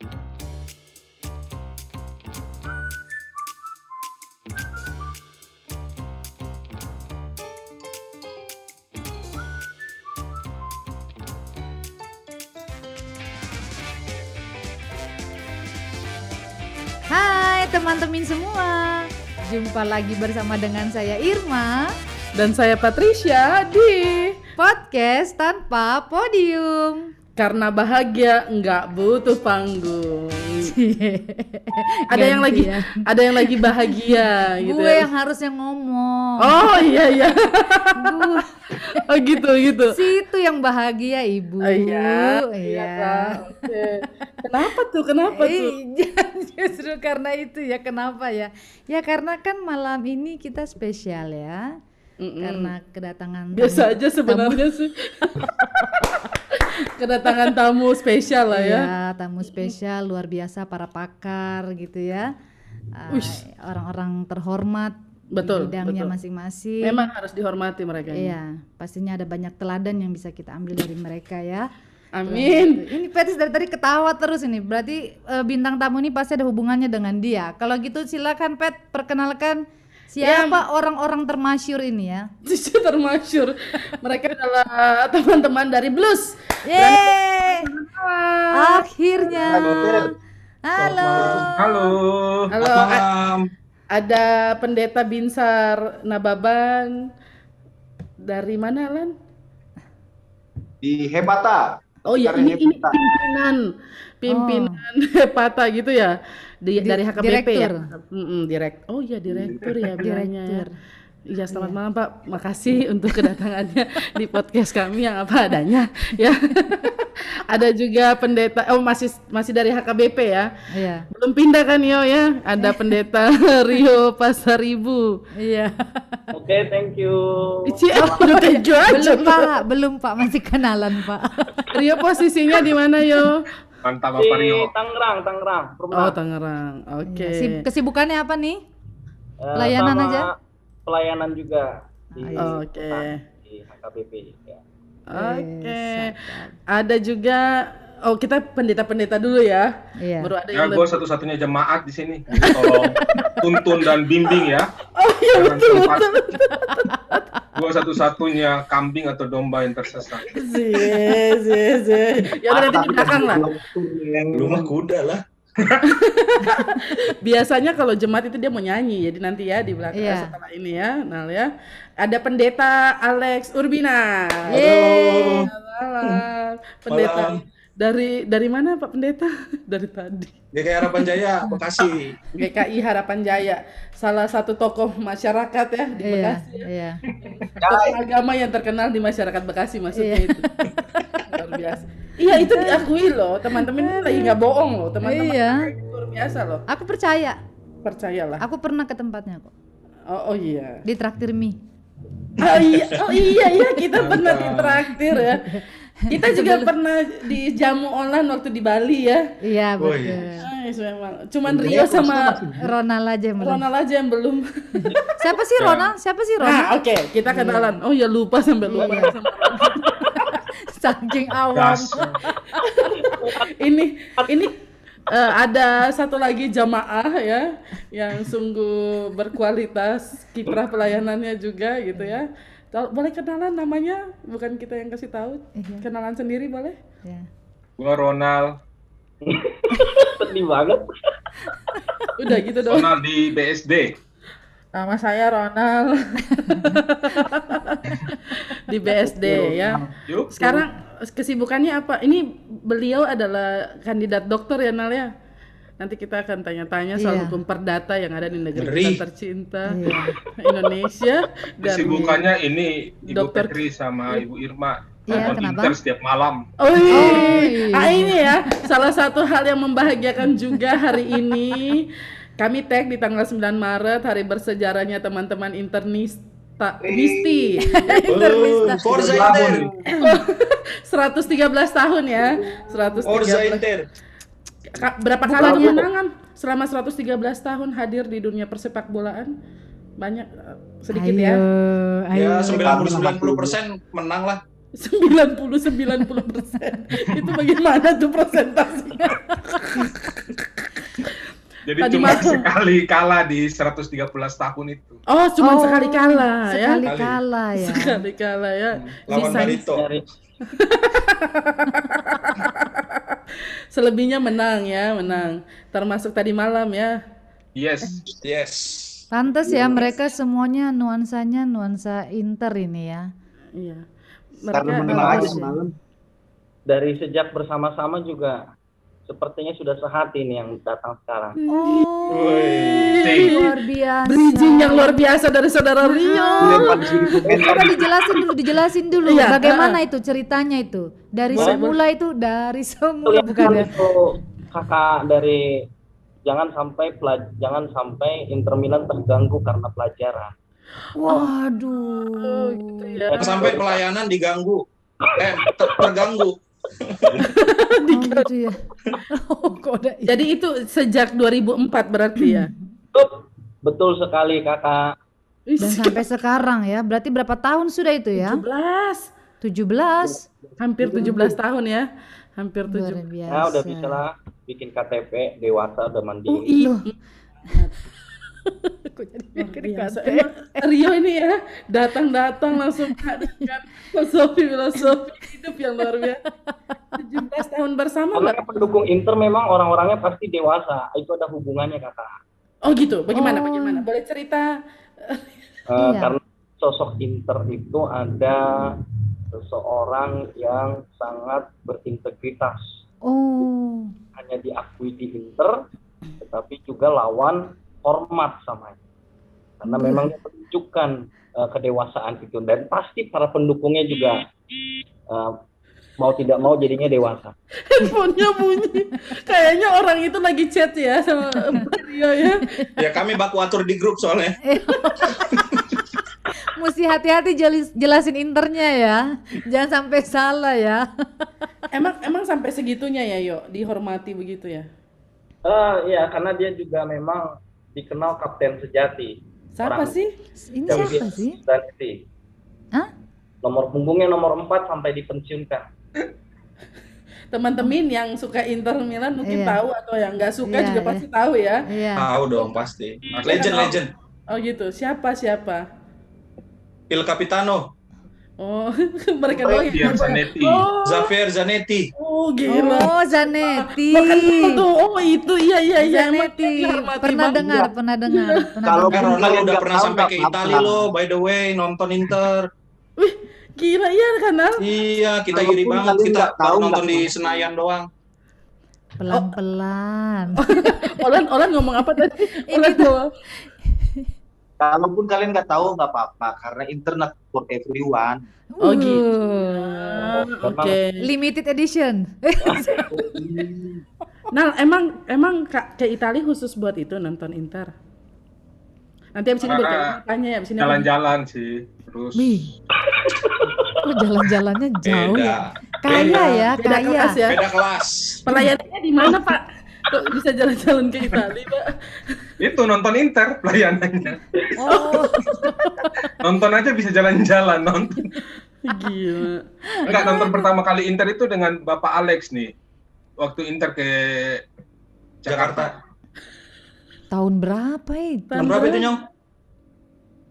Hai teman-teman semua, jumpa lagi bersama dengan saya Irma Dan saya Patricia di podcast tanpa podium. Karena bahagia nggak butuh panggung. ada yang lagi ya. ada yang lagi bahagia gitu. Gue ya. yang harusnya ngomong. Oh iya iya. Oh gitu gitu. situ yang bahagia ibu. Oh, iya. Iya. Kak. Oke. Kenapa tuh? Kenapa tuh? Iya, justru karena itu ya kenapa ya? Ya karena kan malam ini kita spesial ya. Mm-mm. Karena kedatangan Biasa tamu- aja sebenarnya sih. Kedatangan tamu spesial lah ya. Iya, tamu spesial luar biasa para pakar gitu ya. Ah, orang-orang terhormat Betul, di bidangnya betul. masing-masing. Memang harus dihormati mereka. ini. Iya, pastinya ada banyak teladan yang bisa kita ambil dari mereka ya. Amin. Ini Petis dari tadi ketawa terus ini. Berarti eh, bintang tamu ini pasti ada hubungannya dengan dia. Kalau gitu silakan Pet perkenalkan Ya. Siapa orang-orang termasyur ini ya. Termasyur. Mereka adalah teman-teman dari Blues. Yeay! Halo. Akhirnya. Halo. Halo. Halo, malam. Ada pendeta Binsar Nababan dari mana Lan? Di Hebata. Oh ya Sekarang ini ini pimpinan pimpinan Hepata gitu ya di, Di- dari HKBP ya. direktur. Mm-mm, direk. Oh ya direktur ya bilangnya ya. Direktur. Iya selamat malam Pak. Makasih untuk kedatangannya di podcast kami yang apa adanya ya. Ada juga pendeta oh masih masih dari HKBP ya. Iya. Belum pindah kan Yo ya? Ada pendeta Rio Pasaribu. Iya. Oke, thank you. Ici, udah keju aja. belum Pak, belum Pak, masih kenalan Pak. Rio posisinya di mana Yo? Mantap Di Bapak Rio. Tangerang, Tangerang. Oh Perumahan. Tangerang. Oke. Iya. Sib- Kesibukannya apa nih? Eh, pelayanan sama aja? Pelayanan juga di, Oke. di HKBP. Ya. Oke. Ada juga oh kita pendeta-pendeta dulu ya. Iya. Baru ada Ya, yang gue satu-satunya jemaat di sini. Jadi tolong tuntun dan bimbing ya. Oh iya betul sempat. betul betul. Gue satu-satunya kambing atau domba yang tersesat. Zie, zie, zie. Ya udah nanti di belakang lah. Lu mah kuda lah. Biasanya kalau jemaat itu dia mau nyanyi, jadi nanti ya di belakang Iya. setelah ini ya. Nah ya, ada pendeta Alex Urbina. Yeay. Malam. Pendeta Malam. Dari dari mana Pak Pendeta? dari tadi. GKI Harapan Jaya, Bekasi. GKI Harapan Jaya, salah satu tokoh masyarakat ya di Iya, Bekasi. ya. iya. Tokoh agama yang terkenal di masyarakat Bekasi maksudnya Iya. itu. Luar biasa. Iya itu diakui loh, teman-teman ini lagi nggak bohong loh, teman-teman. Iya. Luar biasa loh. Aku percaya. Percayalah. Aku pernah ke tempatnya kok. Oh, oh iya. Di traktir mie. Oh iya, oh iya iya kita pernah ditraktir ya. Kita juga pernah di jamu online waktu di Bali ya. Iya, Oh, betul. iya. Ais, memang. Cuman Rio sama Ronald aja yang belum. Ronald aja yang belum. Siapa sih Ronald? Siapa sih Ronald? Nah, oke, kita kenalan. Oh ya lupa sampai lupa Iya. sama Saking awam. Ini ini eh, ada satu lagi jamaah ya yang sungguh berkualitas kiprah pelayanannya juga gitu ya. Boleh kenalan namanya? Bukan kita yang kasih tahu. Iya. Kenalan sendiri boleh? Ya. Gue Ronald. Sedih banget. Udah gitu dong. Ronald di BSD. Nama saya Ronald. Di BSD ya. Yuk. Sekarang kesibukannya apa? Ini beliau adalah kandidat dokter ya Nal ya. Nanti kita akan tanya-tanya soal Iya. hukum perdata yang ada di negeri Ngeri. kita tercinta Iya. Indonesia dan Kesibukannya ini Ibu Dokter- Petri sama Ibu Irma. Iya, kenapa? Inter setiap malam. Oh, iya. iya. Ah, ini ya salah satu hal yang membahagiakan juga hari ini kami tag di tanggal 9 Maret hari bersejarahnya teman-teman internista Misti Internista. Forza Tahun. Inter. 113 tahun ya 113 Forza Inter. Ka- berapa kali kemenangan selama 113 tahun hadir di dunia persepak bolaan banyak eh, sedikit ayo, ya Ayo. Ya 90 90 persen menang lah. 90 90 persen itu bagaimana tuh presentasinya Jadi Tadi cuma malam. sekali kalah di 113 tahun itu. Oh, cuma Oh, sekali kalah ya. Sekali kalah ya. Sekali kalah ya. Lawan Sisanya- Barito. Dari Selebihnya menang ya, menang. Termasuk tadi malam ya. Yes. Yes. Pantes ya mereka semuanya nuansanya nuansa Inter ini ya. Iya. Karena Mereka menang aja semalam. dari sejak bersama-sama juga sepertinya sudah sehati nih yang datang sekarang. Oh, Wih. luar biasa. bridging yang luar biasa dari saudara Rio. Coba dijelasin dulu, dijelasin dulu. Iya, Bagaimana itu ceritanya itu? Dari Boleh, semula itu, dari semula bukan ya? itu kakak dari jangan sampai pelaj jangan sampai Inter Milan terganggu karena pelajaran. Waduh. Oh, gitu ya. Sampai pelayanan diganggu. Eh, ter- terganggu. Oh, gitu ya. Oh, Jadi itu sejak 2004 berarti ya. Betul, betul sekali kakak. Dan sampai sekarang ya. Berarti berapa tahun sudah itu ya? 17. 17. Hampir 17 tahun ya. Hampir Luar 17. biasa. Nah, udah bisa lah bikin KTP dewasa udah mandiri. UI. Kok jadi mikir? Emang Rio ini ya datang-datang langsung dengan filosofi-filosofi hidup yang luar biasa. 17 tahun bersama Karena pendukung Inter memang orang-orangnya pasti dewasa. Itu ada hubungannya kakak. Oh gitu. Bagaimana Oh. bagaimana? Boleh cerita? Eh, Iya. Karena sosok Inter itu ada seseorang yang sangat berintegritas. Oh. Hanya diakui di Inter, tetapi juga lawan hormat sama Karena Hmm. memang dia menunjukkan eh, kedewasaan itu dan pasti para pendukungnya juga eh, mau tidak mau jadinya dewasa. Handphonenya bunyi. Kayaknya orang itu lagi chat ya sama Mbak Rio ya. Ya kami baku atur di grup soalnya. Mesti hati-hati jelasin internya ya. Jangan sampai salah ya. Emang emang sampai segitunya ya Yo dihormati begitu ya. Eh ya karena dia juga memang dikenal kapten sejati. Siapa Orang- sih? Ini siapa sih? Zanetti. Hah? Nomor punggungnya nomor 4 sampai dipensiunkan. Teman-teman yang suka Inter Milan mungkin Iya. tahu atau yang nggak suka Iya, juga iya. pasti tahu ya. Iya. Tahu dong pasti. Legend legend. Oh gitu. Siapa siapa? Il Capitano, Oh, mereka doang yang tahu. Zanetti. Oh, Xavier Zanetti. oh gila. Oh, Zanetti. Bahkan itu tuh, oh itu iya iya iya. Zanetti. dihormati Pernah dengar, pernah dengar, pernah Kalau Ronaldo udah pernah sampai ke. Italia loh, by the way, nonton Inter. Wih, gila iya kanal. Iya, kita iri banget. Kita tahu, baru nonton di. Senayan doang. Pelan-pelan. Olan Olan ngomong apa tadi? Olan doang. Kalaupun kalian nggak tahu nggak apa-apa karena internet for everyone. Oh, gitu. Uh, Ah, Oke. Limited edition. Nah, emang emang Kak ke Italia khusus buat itu nonton Inter. Nanti abis ini bertanya tanya ya abis ini. Jalan-jalan sih. Terus Wih. Kok jalan-jalannya jauh Beda. ya? Kaya ya, Beda kaya. kelas ya. Beda kelas. Pelayanannya di mana Pak? Kok bisa jalan-jalan ke Italia Pak? itu nonton Inter pelayanannya. Oh, Nonton aja bisa jalan-jalan nonton. Gila. Enggak nonton pertama kali Inter itu dengan Bapak Alex nih. Waktu Inter ke Jakarta. tahun berapa itu? Tahun berapa itu, Nyong?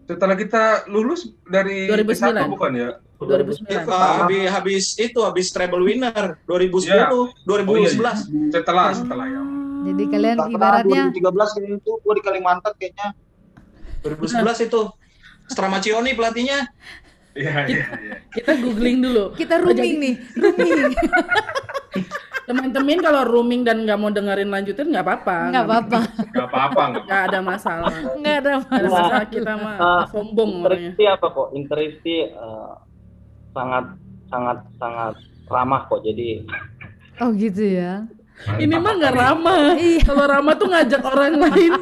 Setelah kita lulus dari 2009. S1 bukan ya? 2009. Itu, habis, habis itu habis treble winner 2010, Iya. 2011. Setelah setelah ya. Jadi kalian Karena ibaratnya 2013 kayaknya itu gua di Kalimantan kayaknya 2011 itu. Stramaccioni pelatihnya. Iya, iya, iya. Kita googling dulu. kita rooming nih, rooming. Teman-teman kalau rooming dan nggak mau dengerin lanjutin nggak apa-apa. Nggak apa-apa, Enggak apa-apa enggak. Nggak ada masalah. nggak ada Nggak masalah. kita mah Ah, sombong. Interisti apa kok? Interisti eh, sangat sangat sangat ramah kok. Jadi Oh gitu ya. Ini mah nggak ramah. Iya. Kalau ramah tuh ngajak orang lain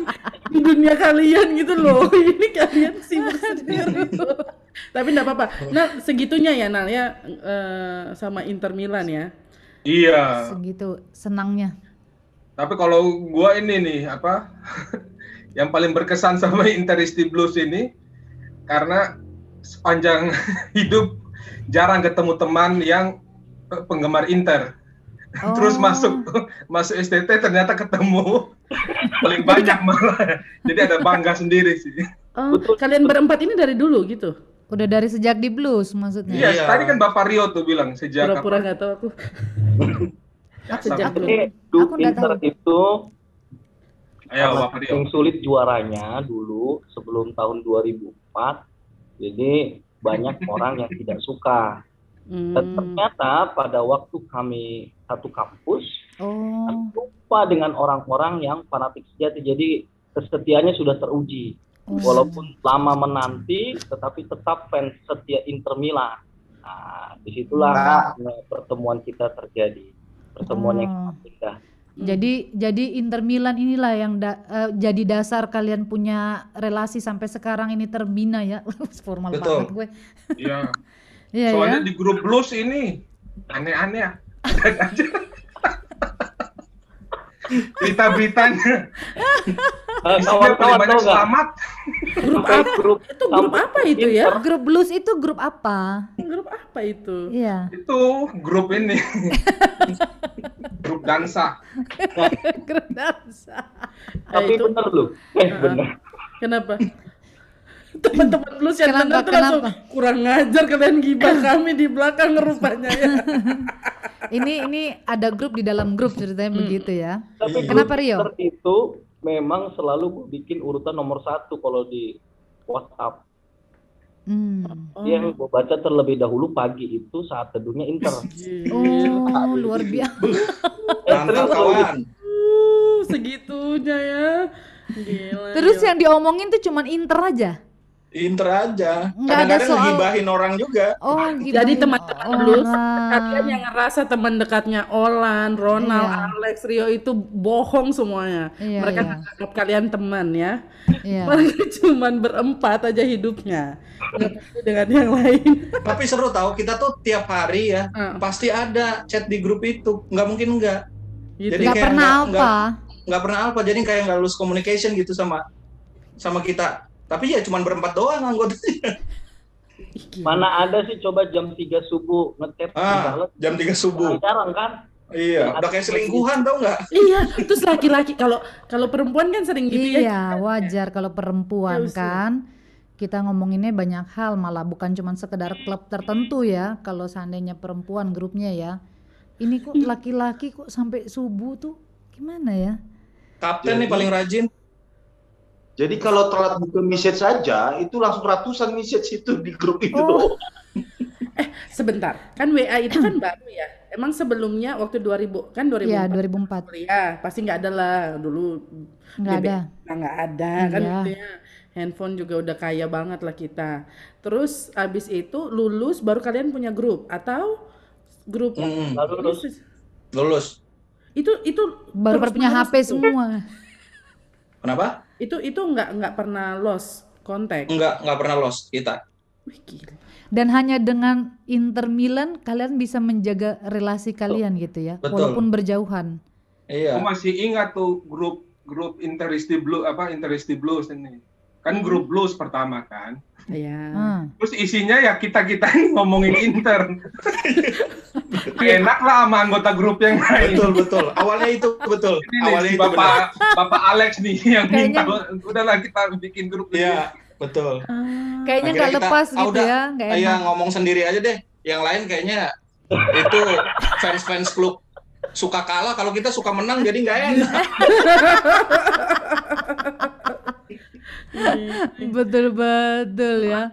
di dunia kalian gitu loh. Ini kalian sibuk sendiri. Tapi nggak apa-apa. Nah segitunya ya Nal ya eh, sama Inter Milan ya. Iya. Segitu senangnya. Tapi kalau gua ini nih apa yang paling berkesan sama Interisti Blues ini karena sepanjang hidup jarang ketemu teman yang eh, penggemar Inter. Terus Oh. masuk masuk STT ternyata ketemu. paling banyak malah. Jadi ada bangga sendiri sih. Oh, kalian berempat ini dari dulu gitu. Udah dari sejak di blues maksudnya. Iya, Iya. tadi kan Bapak Rio tuh bilang sejak Pura-pura apa? nggak tahu aku. Sejak dulu. Aku Inter tahu. itu Ayo Bapak Rio. yang sulit juaranya dulu sebelum tahun 2004. Jadi banyak orang yang tidak suka. Dan Hmm. ternyata pada waktu kami satu kampus, Oh. kami lupa dengan orang-orang yang fanatik sejati. Jadi kesetiaannya sudah teruji. oh. Walaupun lama menanti, tetapi tetap fans setia Inter Milan. Nah, di situlah eh, pertemuan kita terjadi. Pertemuan yang Oh. sangat indah. Jadi jadi Inter Milan inilah yang da- eh, jadi dasar kalian punya relasi sampai sekarang ini terbina ya. Formal Betul. banget gue. Iya. Iya Soalnya ya. di grup blues ini aneh-aneh ya. Berita-beritanya Eh, paling Kawan-kawan banyak tahu selamat. Grup apa? grup Itu grup apa itu ya? Grup blues itu grup apa? Grup apa itu? Iya. Itu grup ini. grup dansa. grup dansa. Tapi Eh, itu- bener loh. Eh, bener. Kenapa? Teman-teman plus yang Kenapa, dengar tuh langsung kenapa? kurang ngajar kalian gibah kami di belakang rupanya ya. Ini ini ada grup di dalam grup ceritanya begitu ya. Tapi Kenapa, grup Rio? Itu memang selalu gue bikin urutan nomor satu kalau di WhatsApp. Hmm. Yang gue baca terlebih dahulu pagi itu saat teduhnya Inter. Oh, luar biasa. Mantap kawan. Uh, segitunya ya. Gila. Terus Yo. yang diomongin tuh cuman Inter aja. Inter aja. Nggak ada Kadang-kadang soal- ngegibahin orang juga. Oh, Jadi gibahin teman-teman orang. Blues, kalian yang ngerasa teman dekatnya Olan, Ronald, Iya. Alex, Rio itu bohong semuanya. Iya, Mereka iya. anggap kalian teman ya. Iya. Mereka cuman berempat aja hidupnya. Nggak dengan yang lain. Tapi seru tahu kita tuh tiap hari ya Ah, pasti ada chat di grup itu. Nggak mungkin enggak. gitu. Jadi Nggak kayak pernah nggak- apa. Nggak pernah apa. Jadi kayak nggak lulus communication gitu sama sama kita. Tapi ya cuman berempat doang anggotanya. Mana ada sih coba jam 3 subuh ngetep Ah, jam 3 subuh. Jarang kan? Iya, udah kayak selingkuhan tau nggak? Iya, terus laki-laki kalau kalau perempuan kan sering gitu ya. Iya, wajar kalau perempuan Ya, usia. kan. Kita ngomonginnya banyak hal malah bukan cuma sekedar klub tertentu ya. Kalau seandainya perempuan grupnya ya. Ini kok laki-laki kok sampai subuh tuh gimana ya? Kapten nih Jadi- paling rajin. Jadi kalau telat buka message saja, itu langsung ratusan message itu di grup itu. Oh. Sebentar, kan WA itu kan baru ya. Emang sebelumnya waktu 2000 kan 2004 Iya, 2004. kuliah pasti nggak ada lah dulu Nggak ada. Nah, nggak ada kan Iya. gitu ya. Handphone juga udah kaya banget lah kita. Terus abis itu lulus baru kalian punya grup atau grup Mm-mm. Lalu terus Lulus. itu itu Baru punya HP tuh. semua. Kenapa? Itu itu nggak nggak pernah lost kontak. Enggak, enggak pernah lost kita. Wih, gila. Dan hanya dengan Inter Milan kalian bisa menjaga relasi kalian gitu ya, Betul. walaupun berjauhan. Iya. Aku masih ingat tuh grup grup Interisti Blue apa Interisti Blues ini. Kan grup blues pertama kan. Iya. Hmm. Terus isinya ya kita-kita ini ngomongin Inter. Enak lah sama anggota grup yang lain. Betul, betul. Awalnya itu betul. Ini nih, Awalnya si itu benar. Bapak Bapak Alex nih yang minta udahlah kita bikin grup ini. Iya, betul. Ah, Kayaknya nggak kita, lepas ah, gitu udah, ya, nggak Iya, enak. ngomong sendiri aja deh. Yang lain kayaknya itu fans-fans klub suka kalah kalau kita suka menang jadi nggak enak. Betul betul ya.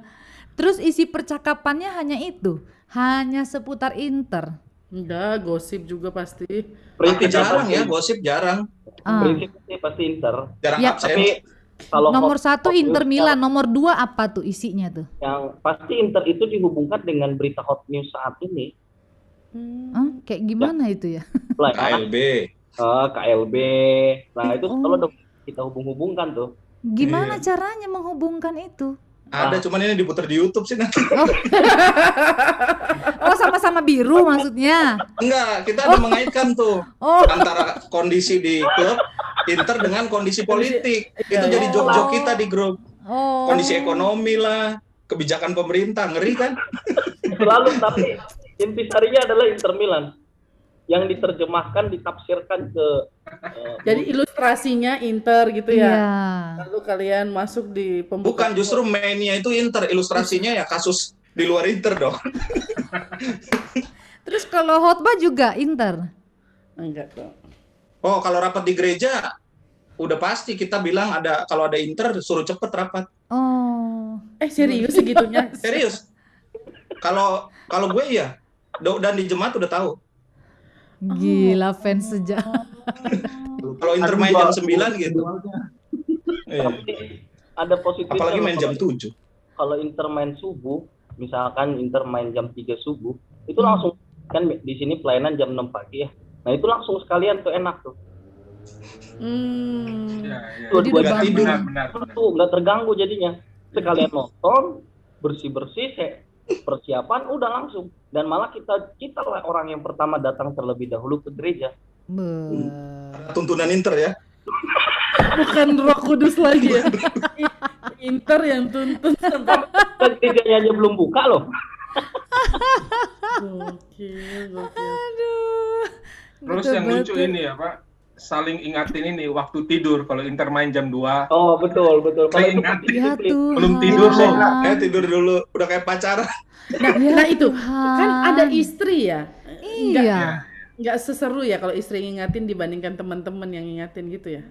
Terus isi percakapannya hanya itu, hanya seputar Inter. Enggak, gosip juga pasti. Tapi prinsipnya jarang pasti- ya, gosip jarang. Ah. Prinsipnya sih pasti Inter. Jarang Ya, absen. Tapi kalau Nomor hot- satu hot Inter news Milan, nomor dua apa tuh isinya tuh? yang pasti Inter itu dihubungkan dengan berita hot news saat ini. Hmm. Hah? Kayak gimana itu ya? Like KLB. eh, KLB. Nah, itu Oh. kalau kita hubung-hubungkan tuh. Gimana Iya. caranya menghubungkan itu? Ada cuman ini diputar di YouTube sih nanti. Oh sama-sama biru maksudnya? Enggak, kita ada mengaitkan tuh Oh antara kondisi di klub Inter dengan kondisi politik. Itu Iya, jadi iya. jok-jok kita di grup. oh. Kondisi ekonomi lah, kebijakan pemerintah, ngeri kan? Selalu tapi intisarinya adalah Inter Milan. Yang diterjemahkan ditafsirkan ke eh, Jadi ilustrasinya Inter gitu ya. Iya. Lalu kalian masuk di pembuka. Bukan justru mainnya itu Inter, ilustrasinya ya kasus di luar Inter dong. Terus kalau khotbah juga Inter. enggak dong. Oh, kalau rapat di gereja udah pasti kita bilang ada kalau ada Inter suruh cepet rapat. Oh. Eh serius segitunya? Serius. Kalau kalau gue iya. Do- Dan di jemaat udah tahu. Gila fans sejak. Kalau Inter main jam 9 gitu. Tapi ada positifnya. Apalagi main jam kalau- 7. Kalau Inter main subuh, misalkan Inter main jam 3 subuh, itu Hmm. langsung kan di sini pelayanan jam 6 pagi ya. Nah, itu langsung sekalian tuh enak tuh. Hmm. Ya, ya. Jadi Dua-dua udah Nggak tidur. Benar, benar, benar. tuh nggak terganggu jadinya. Sekalian nonton, bersih-bersih, kayak persiapan udah langsung. Dan malah kita kita lah orang yang pertama datang terlebih dahulu ke gereja. Be- Tuntunan Inter ya. Bukan Roh Kudus lagi ya. Inter yang tuntun gerejanya aja belum buka loh. gokil, gokil. Aduh. Terus yang lucu ini ya Pak, saling ingatin ini waktu tidur kalau Inter main jam 2 Oh betul betul. Kalau Saya itu ingat. pasti Ya. Tuhan. Belum tidur, Sob. Eh tidur dulu, udah kayak pacaran. Ya Nah itu Tuhan. kan ada istri ya. Nggak, Iya. nggak seseru ya kalau istri ngingatin dibandingkan teman-teman yang ngingatin gitu ya.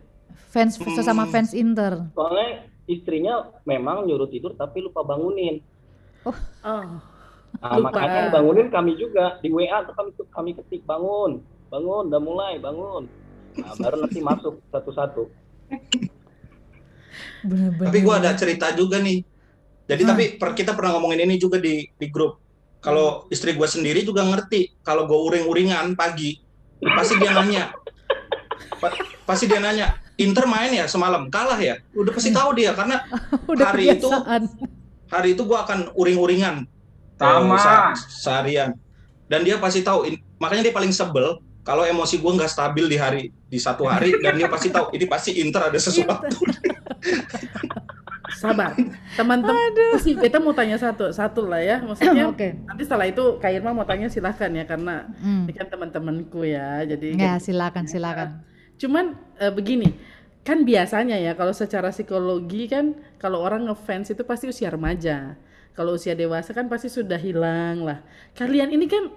Fans Hmm. sesama fans Inter. Soalnya istrinya memang nyuruh tidur tapi lupa bangunin. Oh. Nah, Lupa. makanya bangunin kami juga di WA tuh kami kami ketik bangun, bangun, udah mulai bangun. Nah, baru nanti masuk satu-satu. Tapi gua ada cerita juga nih. Jadi Hmm. tapi per- kita pernah ngomongin ini juga di di grup. Kalau istri gua sendiri juga ngerti. Kalau gua uring-uringan pagi, pasti dia nanya. Pa- pasti dia nanya, Inter main ya semalam, kalah ya? Udah pasti tahu dia karena Udah hari itu- kebiasaan. hari itu gua akan uring-uringan Sama. eh, se- seharian. Dan dia pasti tahu. in- makanya dia paling sebel kalau emosi gua nggak stabil di hari di satu hari dan dia pasti tahu ini pasti Inter ada sesuatu. Sabar, teman-teman. Sih, kita mau tanya satu, satu lah ya. Maksudnya Oke. nanti setelah itu Kak Irma mau tanya silahkan ya karena Hmm. ini kan teman-temanku ya. Jadi Ya, silakan silakan. Cuman eh, begini, kan biasanya ya kalau secara psikologi kan kalau orang ngefans itu pasti usia remaja. Kalau usia dewasa kan pasti sudah hilang lah. Kalian ini kan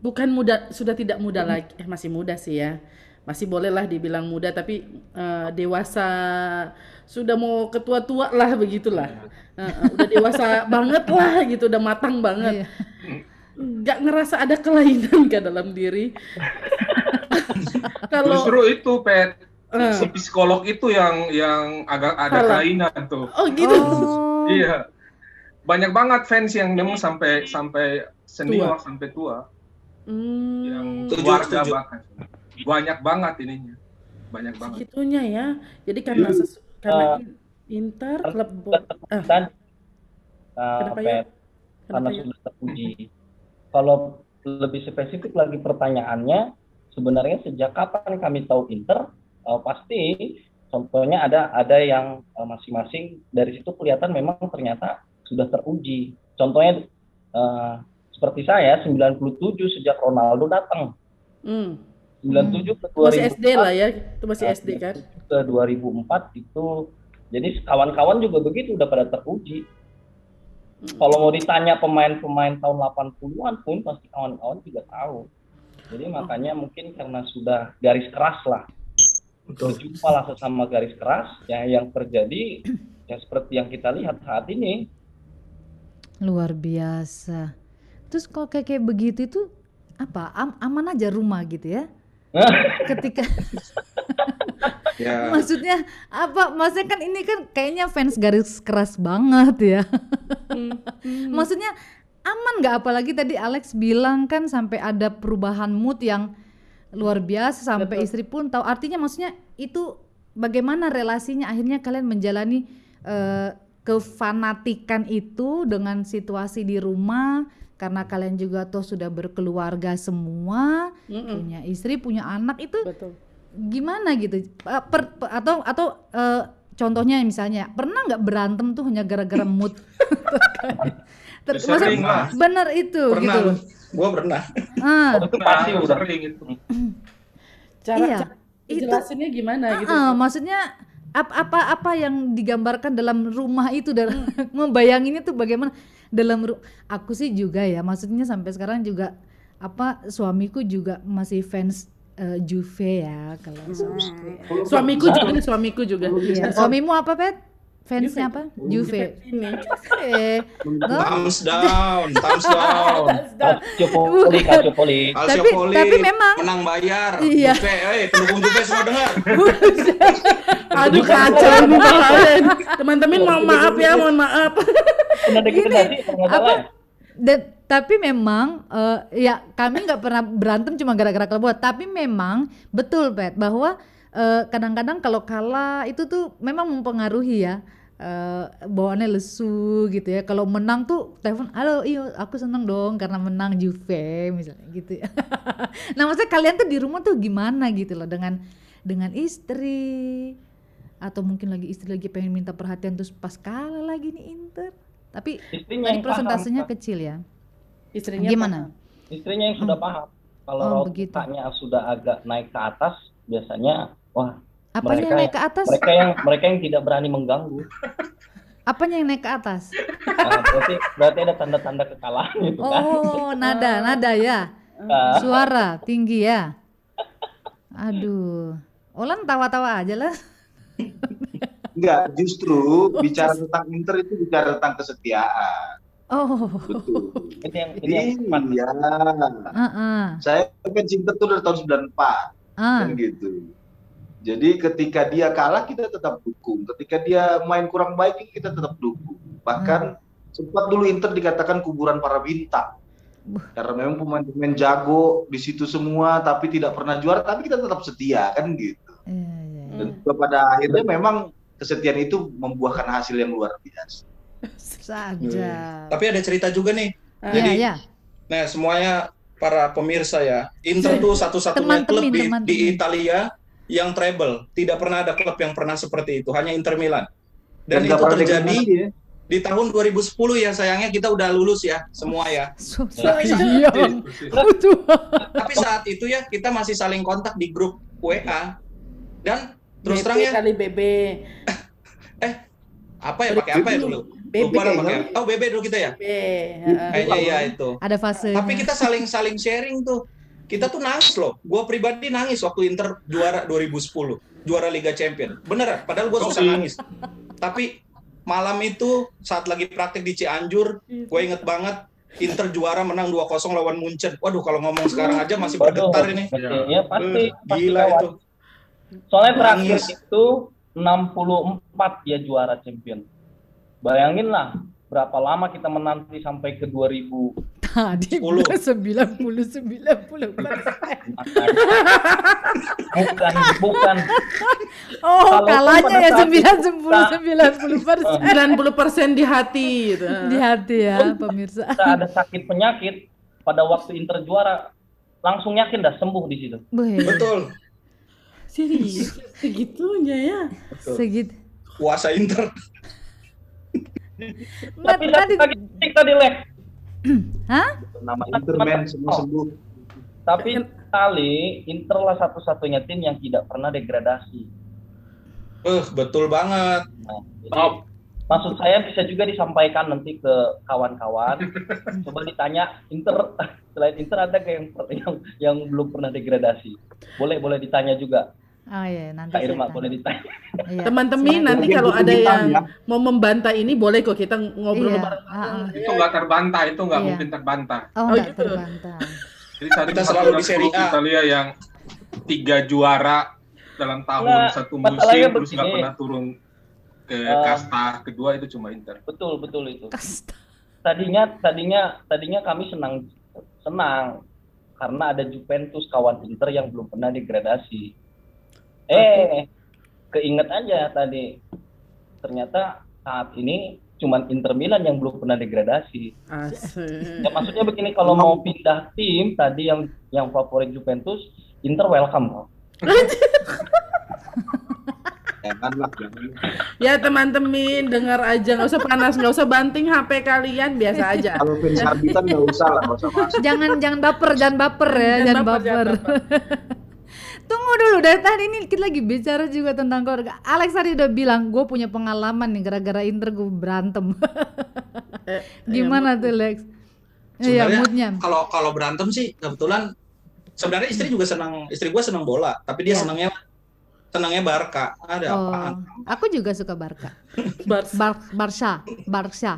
bukan muda, sudah tidak muda lagi, eh masih muda sih ya. Masih bolehlah dibilang muda tapi eh, dewasa sudah mau ketua-tua lah begitulah. Eh, eh, udah dewasa banget lah gitu, udah matang banget Iya. nggak ngerasa ada kelainan ke dalam diri. Kalau Justru itu Pet, Eh, si psikolog itu yang yang agak ada Salah. kelainan tuh. oh gitu. Oh. Iya. Banyak banget fans yang memang sampai sampai senior sampai tua, yang Hmm, Setuju, keluarga bahkan. Banyak banget ininya. Banyak banget. segitunya ya. Jadi karena sesu- karena in- Inter klub bo- ah, Kenapa uh, ya? Karena ya? sudah teruji. Kalau lebih spesifik lagi pertanyaannya, sebenarnya sejak kapan kami tahu Inter? Uh, pasti contohnya ada ada yang uh, masing-masing dari situ kelihatan memang ternyata sudah teruji. Contohnya uh, seperti saya 97 sejak Ronaldo datang. Hmm, 97 ke masih 2004 2004 SD lah ya. Itu masih SD kan. ke 2004 itu jadi kawan-kawan juga begitu udah pada teruji. Kalau mau ditanya pemain-pemain tahun 80-an pun pasti kawan-kawan juga tahu. Jadi makanya mungkin karena sudah garis keras lah. Berjumpa lah sesama garis keras yang yang terjadi yang seperti yang kita lihat saat ini. Luar biasa. Terus kalau kayak kayak begitu itu apa? Am- aman aja rumah gitu ya? Ketika Ya. maksudnya apa? Maksudnya kan ini kan kayaknya fans garis keras banget ya. Hmm, hmm. Maksudnya aman nggak? Apalagi tadi Alex bilang kan sampai ada perubahan mood yang luar biasa sampai Betul. istri pun tahu. Artinya maksudnya itu bagaimana relasinya akhirnya kalian menjalani eh, kefanatikan itu dengan situasi di rumah karena kalian juga tuh sudah berkeluarga semua, Mm-mm. punya istri, punya anak itu Betul. gimana gitu? Eh, per- per- atau atau eh, contohnya misalnya pernah nggak berantem tuh hanya gara-gara mood? Ter- bener itu Pernah gitu lu. loh. Gua pernah. Ah, itu pasti udah. sering itu. Cara, Iya, cara itu- jelasinnya gimana gitu. ah, maksudnya ap- apa apa yang digambarkan dalam rumah itu dan membayanginnya tuh bagaimana? Dalam aku sih juga ya maksudnya sampai sekarang juga apa suamiku juga masih fans eh, Juve ya kalau suamiku ya. Suamiku juga, suamiku juga. Iya, suamimu apa pet fansnya apa Juve Ini. Thumbs down, thumbs down. Calciopoli, Calciopoli. Calcio Tapi- tapi memang- menang bayar. Iya. Juve, eh pendukung Juve semua dengar. Aduh kacau nih kalian. Teman-teman mohon maaf ya, mohon maaf. Salah. ya? dan tapi memang eh, ya kami nggak pernah berantem cuma gara-gara kelebot tapi memang betul pet bahwa eh, kadang-kadang kalau kalah itu tuh memang mempengaruhi ya. Eh, bawaannya lesu gitu ya. Kalau menang tuh telepon halo iyo aku seneng dong karena menang Juve misalnya gitu ya. Nah maksudnya kalian tuh di rumah tuh gimana gitu loh dengan dengan istri atau mungkin lagi istri lagi pengen minta perhatian terus pas kalah lagi nih Inter. Tapi Istrinya tadi persentasenya paham, kecil ya. Istrinya gimana? istrinya yang sudah paham. Kalau Oh, mukanya sudah agak naik ke atas, biasanya wah apanya yang Mereka naik ke atas mereka yang mereka yang tidak berani mengganggu. apanya yang naik ke atas Nah, berarti berarti ada tanda-tanda kekalahan itu kan. oh nada nada ya Nah, suara tinggi ya aduh Olan tawa-tawa aja lah Enggak, justru bicara tentang Inter itu bicara tentang kesetiaan. oh Betul. ini yang ini yang. Iya. ah ah Saya kan cinta tuh dari tahun 94 ah kan gitu. Jadi ketika dia kalah kita tetap dukung. Ketika dia main kurang baik kita tetap dukung. Bahkan sempat dulu Inter dikatakan kuburan para bintang. Karena memang pemain-pemain jago di situ semua tapi tidak pernah juara tapi kita tetap setia kan gitu. iya, iya. Dan juga pada akhirnya memang kesetiaan itu membuahkan hasil yang luar biasa. saja Tapi ada cerita juga nih. ya Jadi, ya nah semuanya para pemirsa ya, Inter tuh satu-satunya klub di, di Italia yang treble. Tidak pernah ada klub yang pernah seperti itu, hanya Inter Milan. Dan, nggak itu terjadi ya. di tahun 2010 ya sayangnya kita udah lulus ya semua ya. Iya persis. Betul. Tapi saat itu ya kita masih saling kontak di grup WA dan terus terang ya kali BB. apa ya pakai apa ya dulu? BB Lupa pakai. kayaknya. Oh BB dulu kita ya. BB. Kayaknya iya itu. ada fase Tapi kita saling saling sharing tuh. Kita tuh nangis loh. Gua pribadi nangis waktu Inter juara 2010, juara Liga Champion. Bener, padahal gua susah nangis. Tapi malam itu saat lagi praktek di Cianjur, gue inget banget Inter juara menang 2-0 lawan Munchen. Waduh, kalau ngomong sekarang aja masih bergetar ini. berarti ya pasti, pasti Gila kawan. itu. Soalnya terakhir Nangis. itu 64 ya juara champion. Bayangin lah berapa lama kita menanti sampai ke 2000 tadi 10. sembilan puluh sembilan puluh bukan bukan oh Kalau kalahnya pada ya saat sembilan kita- sepuluh sembilan puluh persen 90% di hati gitu. di hati ya pemirsa kita ada sakit penyakit pada waktu Inter juara langsung yakin dah sembuh di situ. Betul. Serius segitunya ya. segitu Puasa Inter. Tapi tadi tadi lek hah Nama Interman semua sembuh. tapi kali Inter lah satu-satunya tim yang tidak pernah degradasi. Eh, betul banget. Nah, jadi maksud saya bisa juga disampaikan nanti ke kawan-kawan. Coba ditanya Inter selain Inter ada yang yang yang belum pernah degradasi? Boleh boleh ditanya juga. Oh iya nanti Kak Irma boleh ditanya. Iya, Teman-teman nanti kalau ada yang ya. mau membantah ini boleh kok kita ngobrol Iya, bareng. ah, ah. Itu nggak terbantah, itu nggak Iya. mungkin terbantah. oh, Oh, gitu. terbantah Jadi saat Kita selalu di Serie klub A. Italia yang tiga juara dalam tahun Nah, satu musim terus nggak pernah turun ke Eh. kasta kedua itu cuma Inter. Betul betul itu. Kasta. Tadinya tadinya tadinya kami senang senang karena ada Juventus kawan Inter yang belum pernah degradasi. Eh, keinget aja tadi. Ternyata saat ini cuman Inter Milan yang belum pernah degradasi. Asik. Ya, maksudnya begini kalau mau pindah tim tadi yang yang favorit Juventus, Inter welcome kok. Ya teman-teman dengar aja nggak usah panas nggak usah banting HP kalian biasa aja. Kalau fans Arbitan nggak usah lah, nggak usah masuk. jangan jangan baper, jangan baper ya, jangan, baper. Tunggu dulu dari tadi ini kita lagi bicara juga tentang keluarga. Alex tadi udah bilang gue punya pengalaman nih gara-gara Inter gue berantem. Eh, Gimana tuh Lex? Iya Sebenarnya moodnya. kalau kalau berantem sih kebetulan sebenarnya istri juga senang istri gue senang bola tapi dia Iya. senangnya senangnya Barca ada Oh, apaan aku juga suka Barca. Bar Barca, Barca.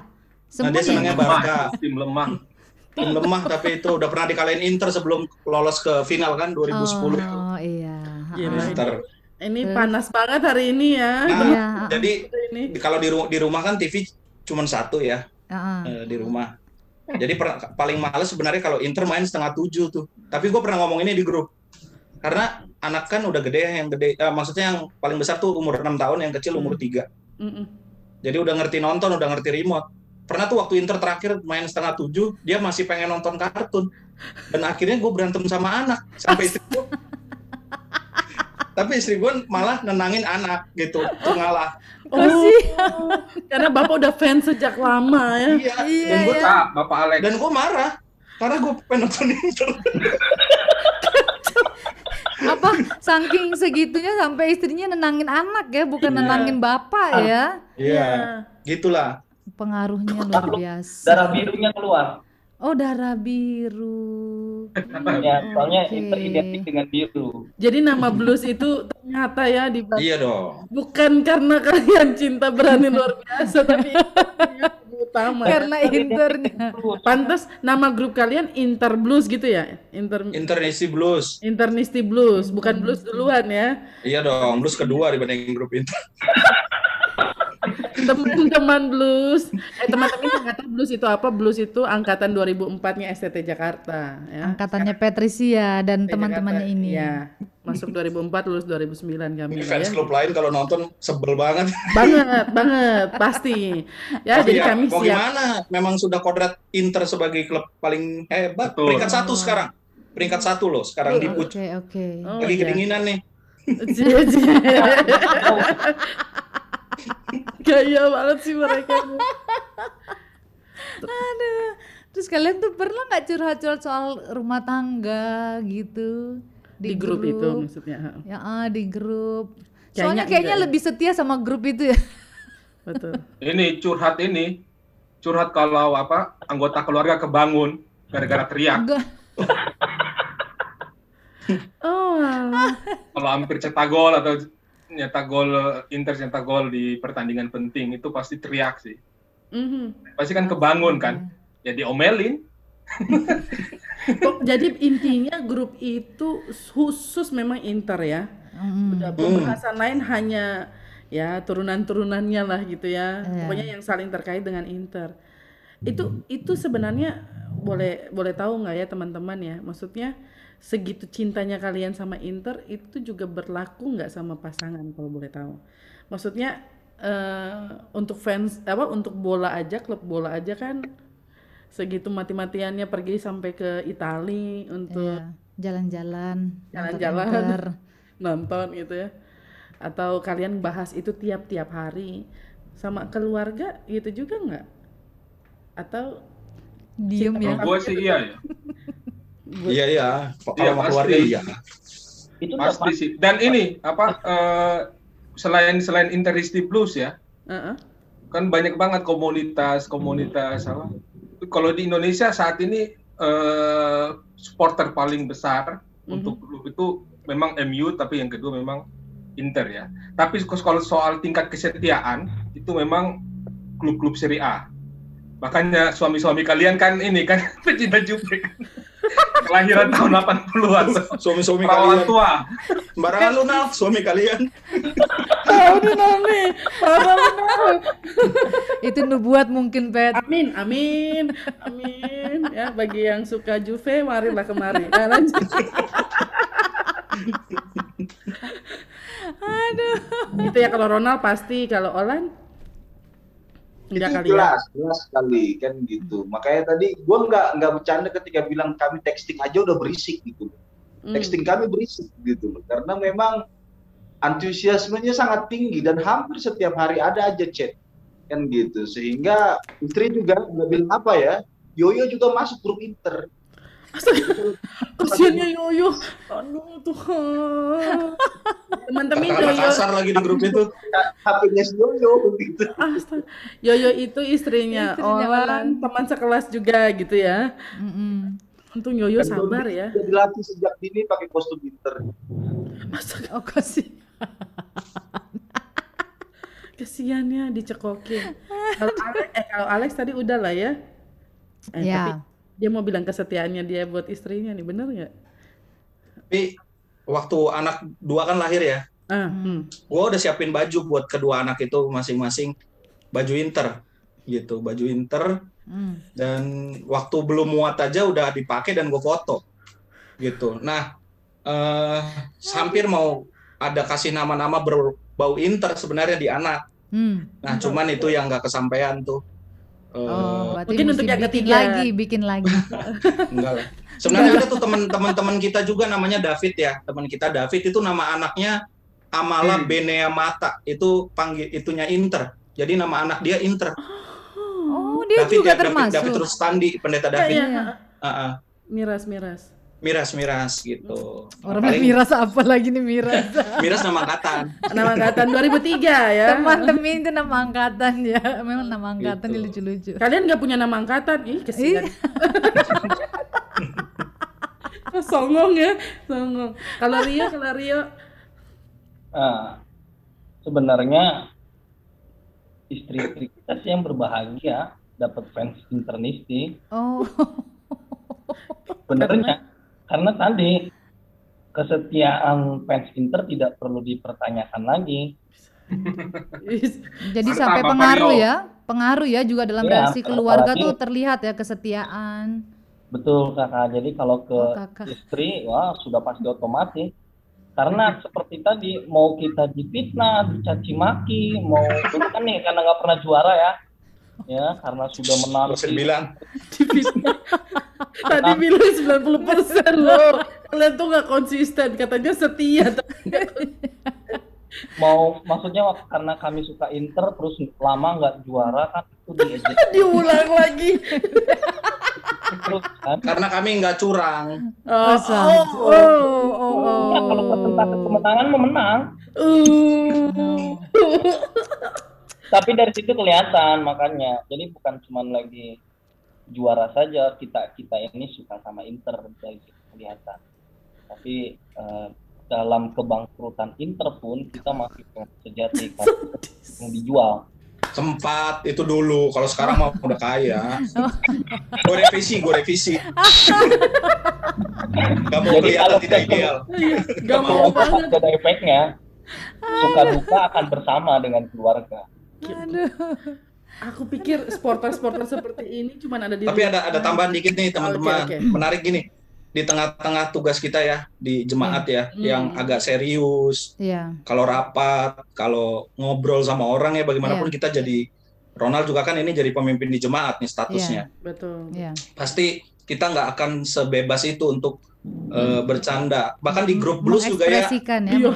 nah dia senangnya. Barca tim lemah tim lemah tapi itu udah pernah dikalahin Inter sebelum lolos ke final kan 2010 itu Oh iya. Gila. Inter Ini panas banget hari ini ya. Nah, Iya. jadi Ini. kalau di, ru- di rumah kan TV cuma satu ya eh, di rumah. Jadi per- paling males sebenarnya kalau Inter main setengah tujuh tuh. Tapi gue pernah ngomong ini di grup. Karena anak kan udah gede yang gede eh, maksudnya yang paling besar tuh umur 6 tahun yang kecil umur 3 Mm-mm. jadi udah ngerti nonton udah ngerti remote. Pernah tuh waktu Inter terakhir main setengah tujuh dia masih pengen nonton kartun. Dan akhirnya gue berantem sama anak. Sampai istri gue tapi istri gue malah nenangin anak gitu tuh ngalah Oh, karena bapak udah fans sejak lama ya. iya Iya, dan gue iya. ah, bapak Alex dan gue marah karena gue pengen nonton Inter Apa saking segitunya sampai istrinya nenangin anak ya, bukan Iya. nenangin bapak ya. iya gitulah Pengaruhnya luar biasa. Darah birunya keluar. Oh, darah biru. Ya, soalnya Oke. Inter identik dengan biru. Jadi nama blues itu ternyata ya di iya dong bukan karena kalian cinta berani luar biasa tapi yang utama. Karena internya. Pantas nama grup kalian Inter Blues gitu ya? Inter Internasi Blues Internisti Blues, bukan blues duluan ya. iya dong Blues kedua dibanding grup Inter Teman-teman blues. Eh teman-teman nggak tahu blues itu apa? Blues itu angkatan 2004-nya STT Jakarta ya. Angkatannya Patricia dan STT teman-temannya Jakarta. ini. Iya. Masuk 2004 lulus 2009 kami ini ya. fans klub lain kalau nonton sebel banget Banget, banget, pasti. Ya, Tapi jadi ya, kami mau siap. gimana memang sudah kodrat Inter sebagai klub paling hebat Betul. peringkat satu sekarang peringkat satu loh sekarang di Puc Oke, oke. Oh, lagi iya. kedinginan nih. Gaya banget sih mereka. Aduh. Terus kalian tuh pernah nggak curhat-curhat soal rumah tangga gitu? Di, grup, itu maksudnya. Ya, ah, di grup. Kayaknya Soalnya kayaknya enggak ya. lebih setia sama grup itu ya. Betul. ini curhat ini curhat kalau apa anggota keluarga kebangun gara-gara teriak Enggak. Oh, kalau hampir cetak gol atau nyetak gol Inter nyetak gol di pertandingan penting itu pasti teriak sih Mhm. pasti kan kebangun kan jadi omelin Kok- jadi intinya grup itu khusus memang Inter ya. Mm. Udah pembahasan lain hanya ya turunan-turunannya lah gitu ya. Iya. Pokoknya yang saling terkait dengan Inter. Itu itu sebenarnya boleh boleh tahu nggak ya teman-teman ya? Maksudnya segitu cintanya kalian sama Inter itu juga berlaku nggak sama pasangan kalau boleh tahu? Maksudnya eh, untuk fans apa untuk bola aja klub bola aja kan segitu mati-matiannya pergi sampai ke Itali untuk Iya, jalan-jalan, nonton Jalan-jalan. Inter. nonton gitu ya atau kalian bahas itu tiap-tiap hari sama keluarga gitu juga nggak atau Diem ya. kalau gue sih iya ya iya iya. Kalau Iya, sama pasti. keluarga iya Itu pasti sih. Dan ini apa eh, selain selain Interisti Blues ya uh-uh, kan banyak banget komunitas komunitas apa. Kalau di Indonesia saat ini eh, supporter paling besar untuk klub itu memang MU tapi yang kedua memang Inter ya. Tapi kalau soal tingkat kesetiaan itu memang klub-klub Serie A. Makanya suami-suami kalian kan ini kan pecinta Juve. Kelahiran tahun 80-an suami-suami kalian. tua. Barangan lu Nal, suami kalian. Tahu nih. Nami parah benar. Itu nubuat mungkin Pet. amin amin amin. Ya bagi yang suka Juve marilah kemari. Nah, lanjut. Aduh. itu ya kalau Ronald pasti. Kalau Olan enggak itu kali ya? jelas jelas sekali kan gitu. Makanya tadi gua nggak nggak bercanda ketika bilang kami texting aja udah berisik gitu. Hmm. texting kami berisik gitu loh. Karena memang antusiasmenya sangat tinggi dan hampir setiap hari ada aja chat kan gitu. Sehingga istri juga nggak bilang apa ya Yoyo juga masuk grup inter Astaga, kasihannya Yoyo. Aduh Tuhan. Teman-teman Kata-kata Yoyo. kasar lagi di grup itu. HP-nya si Yoyo gitu Astaga. Yoyo itu istrinya, Istrinya Olan, teman sekelas juga gitu ya. Mm-mm. Untung Yoyo Dan sabar ya. sudah dilatih sejak dini pakai kostum inter Masa Oh kasih. kesiannya dicekokin. Kalau Alex, eh kalau Alex tadi udah lah ya. Eh, Tapi Ya. Dia mau bilang kesetiaannya dia buat istrinya nih, bener nggak? Tapi waktu anak dua kan lahir ya, Ah, Hmm. hmm. gue udah siapin baju buat kedua anak itu masing-masing baju inter gitu, baju inter Mm. dan waktu belum muat aja udah dipakai dan gue foto gitu. Nah, eh hampir mau ada kasih nama-nama berbau inter sebenarnya di anak. Hmm. Nah, cuman itu yang nggak kesampaian tuh. Oh, berarti mungkin untuk yang ketiga. lagi, bikin lagi. Enggak lah. Sebenarnya ada tuh teman-teman kita juga namanya David ya. Teman kita David itu nama anaknya Amala Hmm. Benea Mata. Itu panggil itunya Inter. Jadi nama anak dia Inter. Oh, dia David juga ya, David, termasuk. David Rustandi, pendeta Iya, David. iya. Iya. Ah, ah. Miras, miras. Miras, miras gitu. Orangnya Paling miras apa lagi nih miras? miras nama angkatan. Nama angkatan 2003 ya. Teman-teman itu nama angkatan ya. Memang nama angkatan Gitu. lucu-lucu. Kalian nggak punya nama angkatan? Ih, kesian. songong ya, songong. Kalau Rio, kalau Rio, Nah, sebenarnya istri-istri kita sih yang berbahagia dapat fans internisti. Oh. Benernya karena tadi kesetiaan fans Inter tidak perlu dipertanyakan lagi. Jadi sampai pengaruh ya. Pengaruh ya juga dalam Iya, reaksi keluarga apalagi- tuh terlihat ya kesetiaan. Betul kakak. Jadi kalau ke Oh, kakak. istri, wah sudah pasti otomatis. Karena seperti tadi mau kita difitnah, dicaci maki, mau dulu kan nih karena nggak pernah juara ya, ya karena sudah menang. Divina. Tadi bilang 90% loh. Kalian tuh nggak konsisten, katanya setia. Mau maksudnya karena kami suka Inter terus lama nggak juara kan itu Diulang lagi. terus kan. Karena kami nggak curang. Oh, oh, oh, oh, oh. Ya kalau persentase kemenangan memenang, Uh. tapi dari situ kelihatan makanya. Jadi bukan cuma lagi juara saja kita kita ini suka sama Inter dari situ kelihatan. Tapi eh, dalam kebangkrutan Inter pun kita masih sejati kan yang dijual. Sempat itu dulu. Kalau sekarang mah udah kaya. Gue revisi, gue revisi. Gak mau Jadi kelihatan kalau tidak ideal. Gak mau banget. Ada efeknya. Suka duka akan bersama dengan keluarga. Aduh. Aku pikir sporter-sporter seperti ini cuma ada di Tapi ada ada tambahan dikit nih teman-teman. Oke, oke. Menarik gini. Di tengah-tengah tugas kita ya di jemaat ya, Hmm. yang agak serius. Iya. Kalau rapat, kalau ngobrol sama orang ya bagaimanapun Iya. kita jadi Ronald juga kan ini jadi pemimpin di jemaat nih statusnya. Betul. Iya. Pasti kita nggak akan sebebas itu untuk eh, bercanda. Bahkan di grup blues juga ya ya, Iya.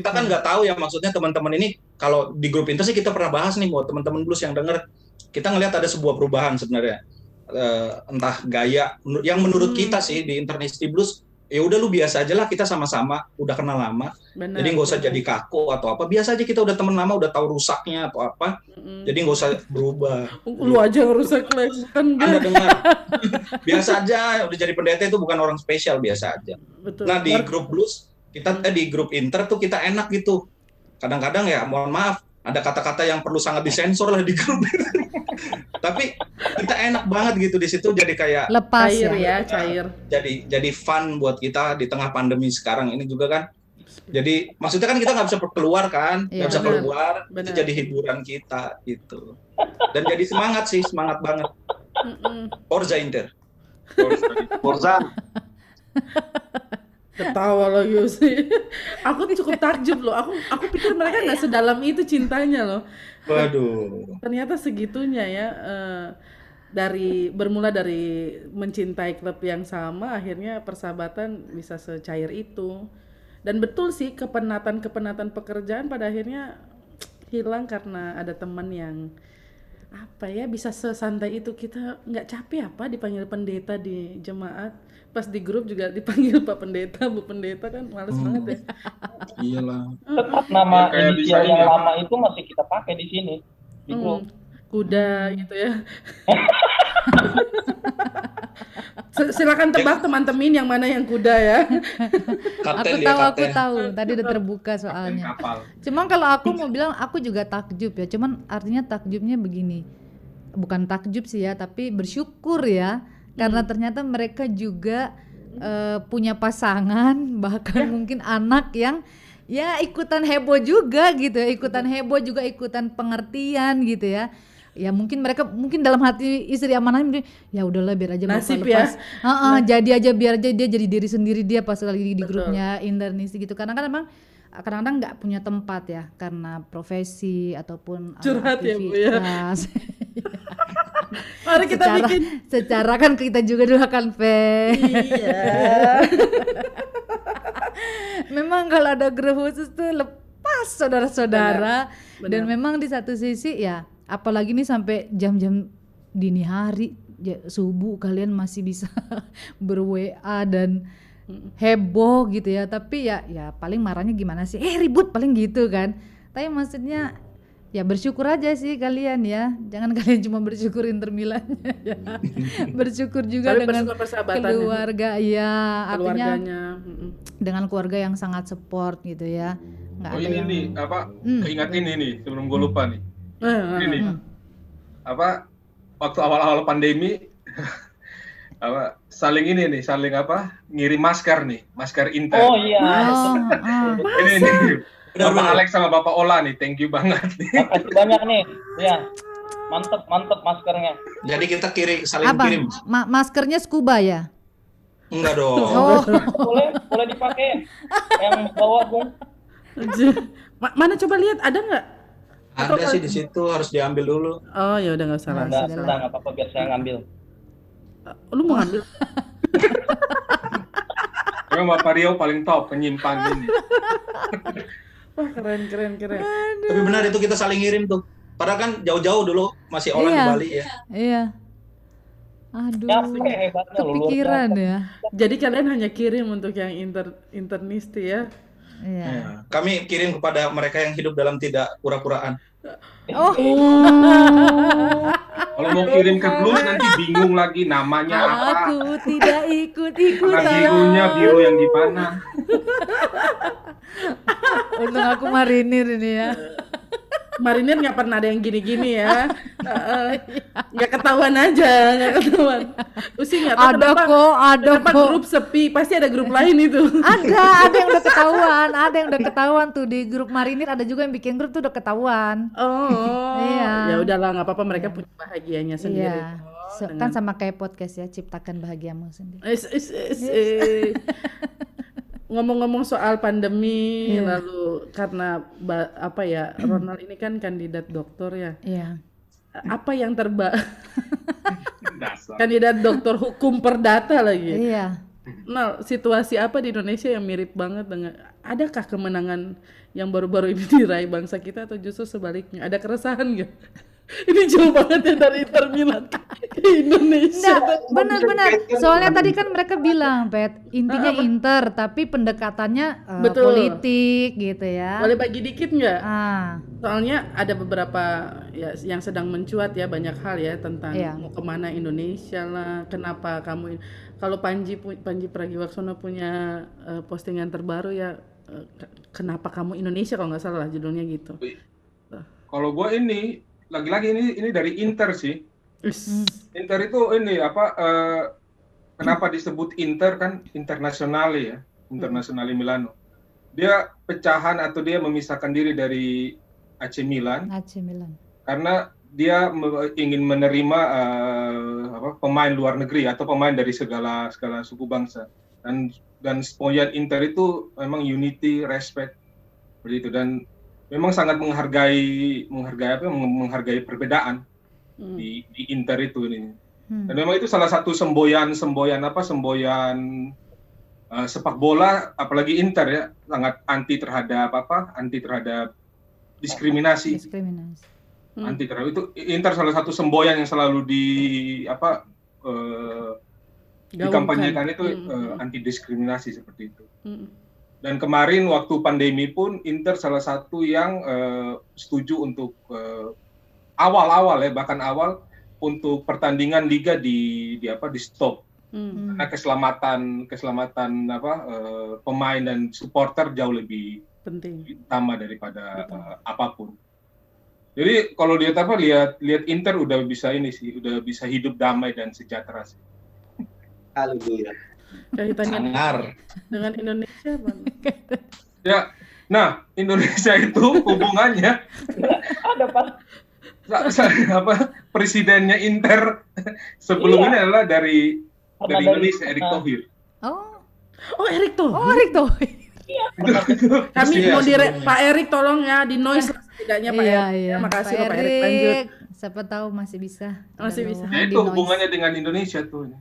kita kan nggak tahu ya maksudnya teman-teman ini kalau di grup Inter sih kita pernah bahas nih buat teman-teman blues yang denger kita ngelihat ada sebuah perubahan sebenarnya Eh, entah gaya yang menurut Hmm. kita sih di Internisti Blues ya udah lu biasa aja lah kita sama-sama udah kenal lama Benar. jadi nggak usah jadi kaku atau apa biasa aja kita udah temen lama udah tahu rusaknya atau apa Mm-mm. jadi nggak usah berubah lu aja ngerusak les kan anda dengar biasa aja udah jadi pendeta itu bukan orang spesial biasa aja Betul. Nah di grup blues kita eh, di grup inter tuh kita enak gitu. Kadang-kadang ya mohon maaf ada kata-kata yang perlu sangat disensor lah di grup. Tapi kita enak banget gitu di situ jadi kayak lepas cair ya. ya, cair. jadi jadi fun buat kita di tengah pandemi sekarang ini juga kan. Jadi maksudnya kan kita nggak bisa keluar kan, nggak Iya, bisa benar. keluar, itu Benar. jadi hiburan kita gitu. Dan jadi semangat sih, semangat banget. Forza Inter. Forza Ketawa lo Yusi. aku cukup takjub loh. Aku aku pikir mereka nggak sedalam itu cintanya loh. Waduh. Ternyata segitunya ya. eh, dari bermula dari mencintai klub yang sama, akhirnya persahabatan bisa secair itu. dan betul sih kepenatan-kepenatan pekerjaan pada akhirnya hilang karena ada teman yang apa ya bisa sesantai itu kita nggak capek apa dipanggil pendeta di jemaat pas di grup juga dipanggil pak pendeta bu pendeta kan males Hmm. banget ya Iyalah. Tetap nama Ya, inisial yang apa? lama itu masih kita pakai di sini. Di Hmm, grup. kuda gitu ya Si- silakan tebak teman-teman yang mana yang kuda ya Kapten aku tahu aku kapten. tahu tadi udah terbuka soalnya. Cuman kalau aku mau bilang aku juga takjub ya. Cuman artinya takjubnya begini. Bukan takjub sih ya, tapi bersyukur ya. Karena ternyata mereka juga eh, punya pasangan, bahkan mungkin anak yang ya ikutan heboh juga gitu ya. Ikutan heboh juga ikutan pengertian gitu ya. Ya mungkin mereka mungkin dalam hati istri amanah mungkin ya udahlah biar aja Nasib ya. lepas. Heeh, jadi aja biar aja dia jadi diri sendiri dia pas lagi di Betul. grupnya internisi gitu. Karena kan emang kadang-kadang nggak punya tempat ya karena profesi ataupun uh, Curhat ya, Bu, ya. mari kita secara, bikin. secara kan kita juga dulu akan pe. iya. Memang kalau ada grup khusus tuh lepas saudara-saudara. Dan memang di satu sisi ya apalagi nih sampai jam-jam dini hari ya, subuh kalian masih bisa ber WA dan heboh gitu ya. Tapi ya ya paling marahnya gimana sih? Eh ribut paling gitu kan. Tapi maksudnya ya bersyukur aja sih kalian ya jangan kalian cuma bersyukur Inter Milannya ya bersyukur juga Tapi dengan keluarga ya artinya dengan keluarga yang sangat support gitu ya nggak Oh ada ini yang nih apa Hmm. keingat ini nih sebelum gue lupa nih. Eh, eh, Ini nih Hmm. apa waktu awal-awal pandemi apa saling ini nih saling apa ngirim masker nih masker Inter. Oh iya. oh, ah. ini nih Benar, Bapak benar. Alex sama Bapak Ola nih thank you banget. Makasih banyak nih. Ya. Mantep, mantep maskernya. Jadi kita kiri saling apa kirim. Ma- maskernya scuba ya Enggak dong. oh Boleh, boleh dipakai. Yang bawa Bung. Ma- mana coba lihat ada nggak Ada sih di situ harus diambil dulu. oh ya udah nggak salah Nah, Enggak, sudah enggak apa-apa biar saya ngambil. lu mau ngambil Memang Bapak Rio paling top penyimpan ini. wah keren keren keren Tapi benar itu kita saling ngirim tuh. Padahal kan jauh-jauh dulu masih online di Iya. Bali ya. iya aduh luar kepikiran ya jadi kalian hanya kirim untuk yang inter internisti ya iya Ya. Kami kirim kepada mereka yang hidup dalam tidak pura-puraan. oh Kalau mau kirim ke Blues nanti bingung lagi namanya apa. aku tidak ikut Karena ikutan birunya biru yang di mana. untung aku marinir ini ya marinir nggak pernah ada yang gini-gini ya. Heeh. nggak ketahuan aja nggak ketahuan. Usi nggak tahu ada kenapa kok ada kenapa kok. grup sepi? Pasti ada grup lain itu. Ada ada yang udah ketahuan ada yang udah ketahuan tuh. Di grup marinir ada juga yang bikin grup tuh udah ketahuan. Oh Iya. ya udahlah nggak apa-apa mereka punya bahagianya sendiri. Iya. Kok, So, dengan- kan sama kayak podcast ya ciptakan bahagiamu sendiri. Is- is- is- eh. Ngomong-ngomong soal pandemi Iya. lalu karena apa ya Ronald ini kan kandidat doktor ya iya apa yang terba kandidat doktor hukum perdata lagi iya Nah, situasi apa di Indonesia yang mirip banget dengan adakah kemenangan yang baru-baru ini diraih bangsa kita atau justru sebaliknya? Ada keresahan nggak? Ini jauh banget ya dari Inter Milan ke Indonesia. Benar-benar. Soalnya tadi kan mereka bilang, Pet, intinya Inter, tapi pendekatannya eh, Betul. politik gitu ya. Boleh bagi dikit nggak? Ah, Soalnya ada beberapa ya yang sedang mencuat ya banyak hal ya tentang Iya. mau ke mana Indonesia lah, kenapa kamu kalau Panji Panji Pragiwaksono punya eh, postingan terbaru ya ke- kenapa kamu Indonesia kalau nggak salah judulnya gitu. Kalau gue ini lagi-lagi ini ini dari Inter sih. Is. Inter itu ini apa? eh, kenapa disebut Inter kan internasional ya, internasional Milano. Dia pecahan atau dia memisahkan diri dari AC Milan AC Milan. karena dia me- ingin menerima eh, apa, pemain luar negeri atau pemain dari segala segala suku bangsa dan dan semboyan Inter itu memang unity respect seperti itu dan memang sangat menghargai menghargai apa meng- menghargai perbedaan Hmm. di, di Inter itu ini Hmm. dan memang itu salah satu semboyan semboyan apa semboyan eh, sepak bola apalagi Inter ya sangat anti terhadap apa anti terhadap diskriminasi Diskriminasi. Hmm. anti terhadap itu Inter salah satu semboyan yang selalu di apa eh, dikampanyekan itu Hmm, hmm, anti diskriminasi seperti itu hmm. Dan kemarin waktu pandemi pun Inter salah satu yang eh, setuju untuk eh, awal-awal ya bahkan awal untuk pertandingan liga di di apa di stop Hmm. Hmm. karena keselamatan keselamatan apa eh, pemain dan supporter jauh lebih penting utama daripada Betul. eh, apa pun. Jadi kalau lihat apa lihat lihat Inter udah bisa ini sih, udah bisa hidup damai dan sejahtera sih. Haleluya. Kaitannya Sangar. dengan Indonesia Bang. Ya, nah Indonesia itu hubungannya Ada sa- apa presidennya Inter sebelum Iya. ini adalah dari Pernah dari Indonesia Erick Thohir. Oh, oh Erik tuh oh Erik tuh. kami Iya, mau dire sebelumnya. Pak Erik tolong ya di noise setidaknya Pak iya, Erik iya. Ya, makasih Pak Pak Erik lanjut. Siapa tahu masih bisa. Masih bisa. Nah itu noise. hubungannya dengan Indonesia tuh.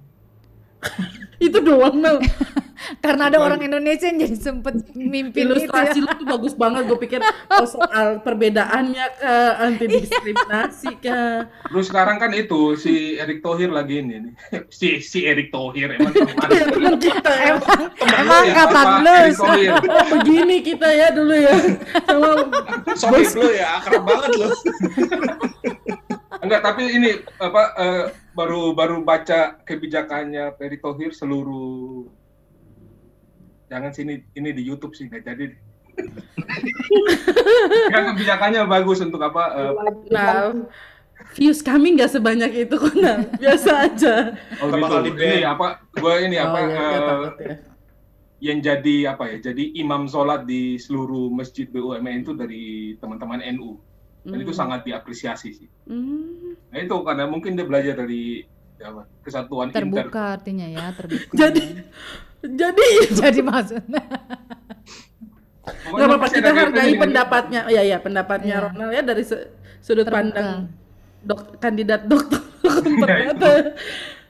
itu doang Mel Karena ada orang Indonesia yang jadi sempet mimpin itu ilustrasi ya. lu tuh bagus banget. Gue pikir oh, soal perbedaannya ke anti diskriminasi ke Terus sekarang kan itu si Erick Thohir lagi ini nih. Si si Erick Thohir emang teman. kita Emang, Teman emang lu ya, kapan oh begini kita ya dulu ya. Sama Sorry lu ya, akrab banget lu. Enggak, tapi ini apa eh, baru baru baca kebijakannya Peri Thohir seluruh jangan sini ini di YouTube sih nggak jadi. Yang kebijakannya bagus untuk apa? eh, nah views kami nggak sebanyak itu kok nah biasa aja oh gitu. Ini apa? Gue ini apa? oh, ya, ya, takut ya. yang jadi apa ya? Jadi imam sholat di seluruh masjid BUMN itu dari teman-teman NU dan itu Hmm. sangat diapresiasi sih. Hmm. Nah itu karena mungkin dia belajar dari apa, kesatuan Inter. Terbuka artinya ya, terbuka. Jadi- jadi jadi maksudnya. Nggak apa-apa kita hargai pendapatnya ya ya pendapatnya Iya. Ronald ya dari sudut Terbuka. pandang dok kandidat dokter ternyata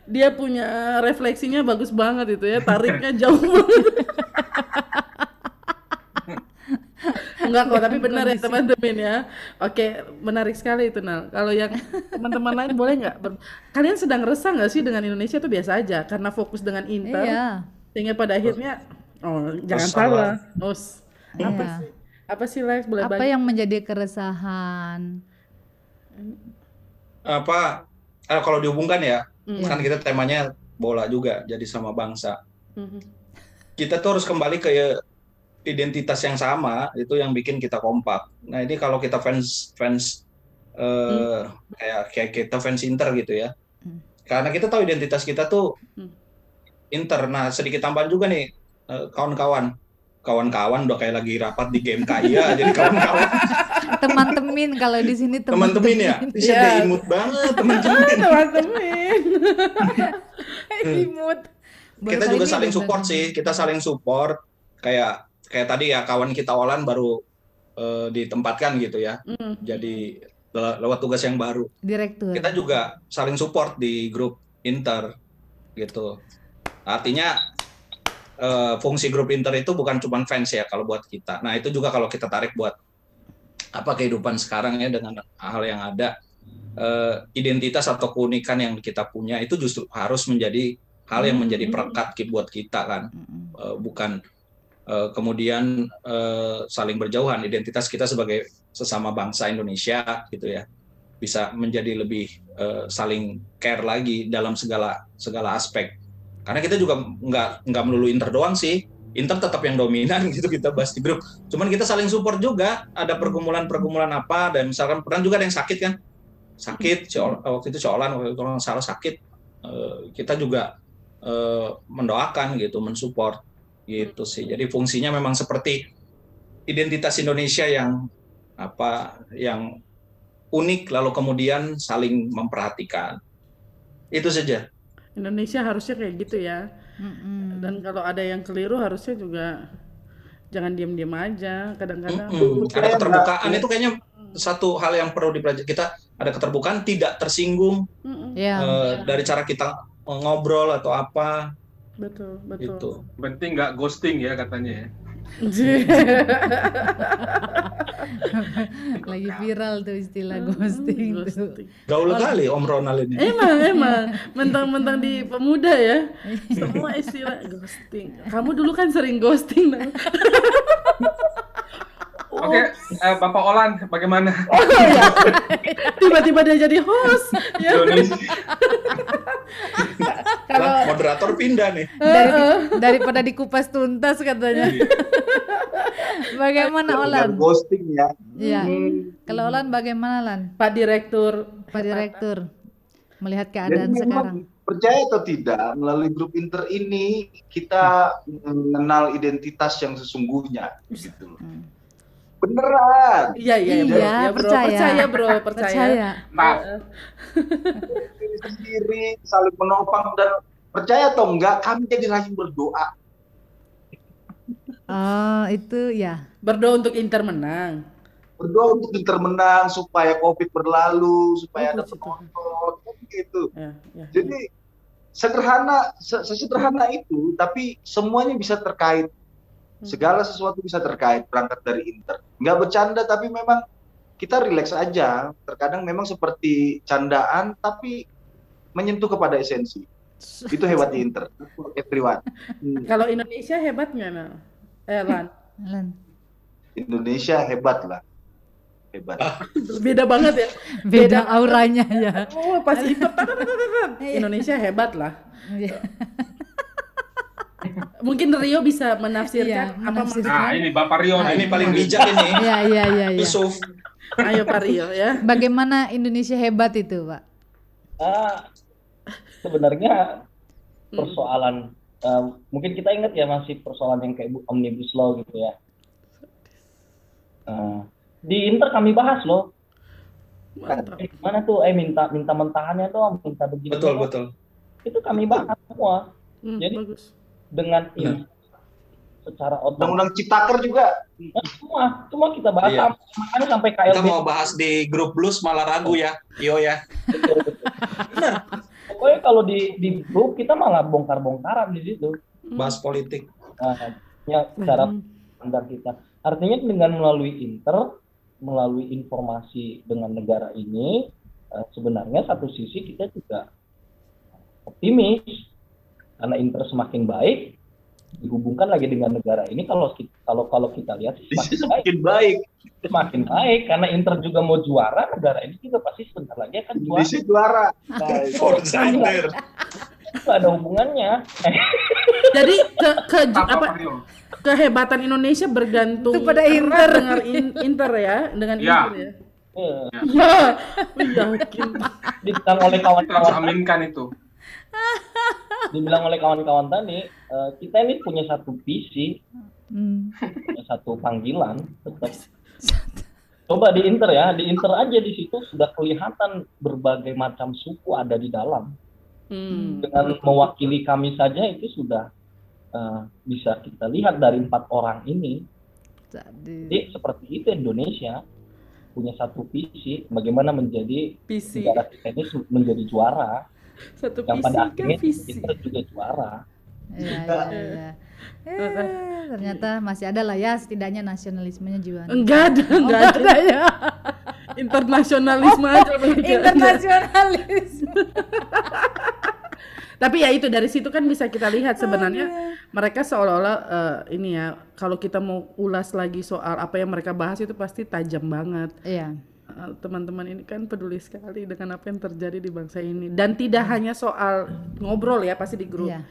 dia punya refleksinya bagus banget itu ya tariknya jauh banget Enggak kok, tapi benar ya teman-teman ya. Oke, menarik sekali itu Nal. Kalau yang teman-teman lain boleh nggak? ber- Kalian sedang resah nggak sih dengan Indonesia itu biasa aja karena fokus dengan Inter Iya. sehingga pada akhirnya oh jangan Resah salah. Os. Apa Iya. sih? Apa sih Lex? Boleh Apa banyak? yang menjadi keresahan? Apa eh, kalau dihubungkan ya, Mm. kan kita temanya bola juga, jadi sama bangsa. Mhm. Kita tuh harus kembali ke identitas yang sama, itu yang bikin kita kompak. Nah ini kalau kita fans fans eh, kayak kayak kita fans Inter gitu ya, Hmm. karena kita tahu identitas kita tuh Hmm. Inter. Nah sedikit tambahan juga nih eh, kawan-kawan, kawan-kawan udah kayak lagi rapat di game kaya, jadi kawan-kawan Teman-temin kalau di sini teman-teman ya, bisa ada imut banget teman-teman. Teman-teman. Imut. Kita juga saling support sih kita saling support kayak kayak tadi ya kawan kita Olan baru eh, ditempatkan gitu ya Mm. jadi le- lewat tugas yang baru Direktur. kita juga saling support di grup Inter gitu artinya eh, fungsi grup Inter itu bukan cuma fans ya kalau buat kita nah itu juga kalau kita tarik buat apa kehidupan sekarang ya dengan hal yang ada eh, identitas atau keunikan yang kita punya itu justru harus menjadi hal yang Hmm. menjadi perekat buat kita kan. Eh, bukan kemudian eh, saling berjauhan identitas kita sebagai sesama bangsa Indonesia gitu ya bisa menjadi lebih eh, saling care lagi dalam segala segala aspek. Karena kita juga nggak nggak melulu Inter doang sih Inter tetap yang dominan gitu kita bahas di grup. Cuman kita saling support juga ada pergumulan-pergumulan apa dan misalkan pernah juga ada yang sakit kan? Sakit waktu itu Colan waktu itu salah sakit. Eh, kita juga eh, mendoakan gitu mensupport gitu sih jadi fungsinya memang seperti identitas Indonesia yang apa yang unik lalu kemudian saling memperhatikan itu saja Indonesia harusnya kayak gitu ya. Mm-mm. Dan kalau ada yang keliru harusnya juga jangan diam-diam aja. Kadang-kadang Mm-mm. ada keterbukaan itu kayaknya satu hal yang perlu dipelajari kita ada keterbukaan tidak tersinggung Mm-mm. Ya. eh, dari cara kita ngobrol atau apa betul betul Itu. Penting nggak ghosting ya katanya ya. Lagi viral tuh istilah ghosting tuh. Ghosting. Gaul kali Om Ronald ini. Emang, emang, mentang-mentang di pemuda ya, semua istilah ghosting. Kamu dulu kan sering ghosting. Oke, eh, Bapak Olan, bagaimana Oh ya, tiba-tiba dia jadi host. Ya. Kalau Lah, moderator pindah nih. Dari, daripada dikupas tuntas katanya. Bagaimana Dan Olan? ghosting ya. Iya. Hmm. Kalau Olan bagaimana Lan? Pak Direktur, Pak Direktur melihat Jadi keadaan memang sekarang. percaya atau tidak melalui grup inter ini kita mengenal identitas yang sesungguhnya gitu loh. Hmm. Beneran. iya iya, bro. Iya, Ya, bro. percaya. percaya bro, percaya. Percaya. Nah, Diri sendiri saling menopang dan percaya atau enggak kami jadi rajin berdoa. Oh, itu ya. Berdoa untuk Inter menang. Berdoa untuk inter menang supaya Covid berlalu, supaya Oh, ada penonton kan gitu. Ya, ya. Jadi sederhana se- sesederhana itu tapi semuanya bisa terkait. Segala sesuatu bisa terkait berangkat dari inter nggak bercanda tapi memang kita rileks aja terkadang memang seperti candaan tapi menyentuh kepada esensi itu hebatnya inter everyone Hmm. Kalau Indonesia hebat nggak, Nang? Eh, Lan. Lan. Indonesia hebat lah hebat Beda banget ya. Beda auranya ya. Oh, pas itu Indonesia hebat lah. Iya. Mungkin Rio bisa menafsirkan Iya, apa menafsirkan. nah ini Bapak Rio. Nah, ini paling bijak ini. Iya, iya, iya, iya. Yusuf. maksud- Ayo Pak Rio ya. Bagaimana Indonesia hebat itu, Pak? Ah, sebenarnya persoalan eh, mungkin kita ingat ya masih persoalan yang kayak bu- omnibus law gitu ya. Eh, di Inter kami bahas loh. Mantap. Eh, Mana tuh? Eh minta minta mentahannya dong, minta begini. Betul, betul. Itu kami bahas semua Hmm, Jadi- bagus. Dengan ini secara otomatis. undang-undang citaker juga Semua, semua kita bahas Iya. sampai makanya sampai Kita KLB. mau bahas di grup blues malah ragu ya. Iyo ya. Betul, betul. Pokoknya kalau di di grup kita malah bongkar-bongkaran di situ. Bahas politik. Nah, ya cara Hmm. pandang kita. Artinya dengan melalui inter, melalui informasi dengan negara ini, eh, sebenarnya satu sisi kita juga optimis karena inter semakin baik dihubungkan lagi dengan negara ini kalau kita, kalau kalau kita lihat sih semakin baik semakin baik semakin baik karena inter juga mau juara negara ini juga pasti sebentar lagi akan juara Indonesia juara Nah, itu. Forza Inter. itu ada hubungannya Jadi ke, ke Apa, kehebatan Indonesia bergantung Itu pada Inter. dengan in- Inter ya, dengan Ya. Inter ya. eh, Ya, yakin. dibilang oleh Kita harus kawan-kawan aminkan itu. Dibilang oleh kawan-kawan tadi eh, kita ini punya satu visi Hmm. punya satu panggilan tetap coba di inter ya di inter aja di situ sudah kelihatan berbagai macam suku ada di dalam Hmm. dengan mewakili kami saja itu sudah eh, bisa kita lihat dari empat orang ini Jadi, jadi seperti itu Indonesia punya satu visi bagaimana menjadi Visi. negara kita ini menjadi juara Satu yang visi pada kan akhirnya visi. kita juga juara ya, ya, ya. Eh, ternyata masih ada lah ya setidaknya nasionalismenya juga. Enggak ada, enggak Oh, ada. ada ya. Internasionalisme aja berarti. Internasionalis. Tapi ya itu dari situ kan bisa kita lihat sebenarnya mereka seolah-olah eh, ini ya kalau kita mau ulas lagi soal apa yang mereka bahas itu pasti tajam banget. Iya. Teman-teman ini kan peduli sekali dengan apa yang terjadi di bangsa ini dan tidak hanya soal ngobrol ya pasti di grup. Iya.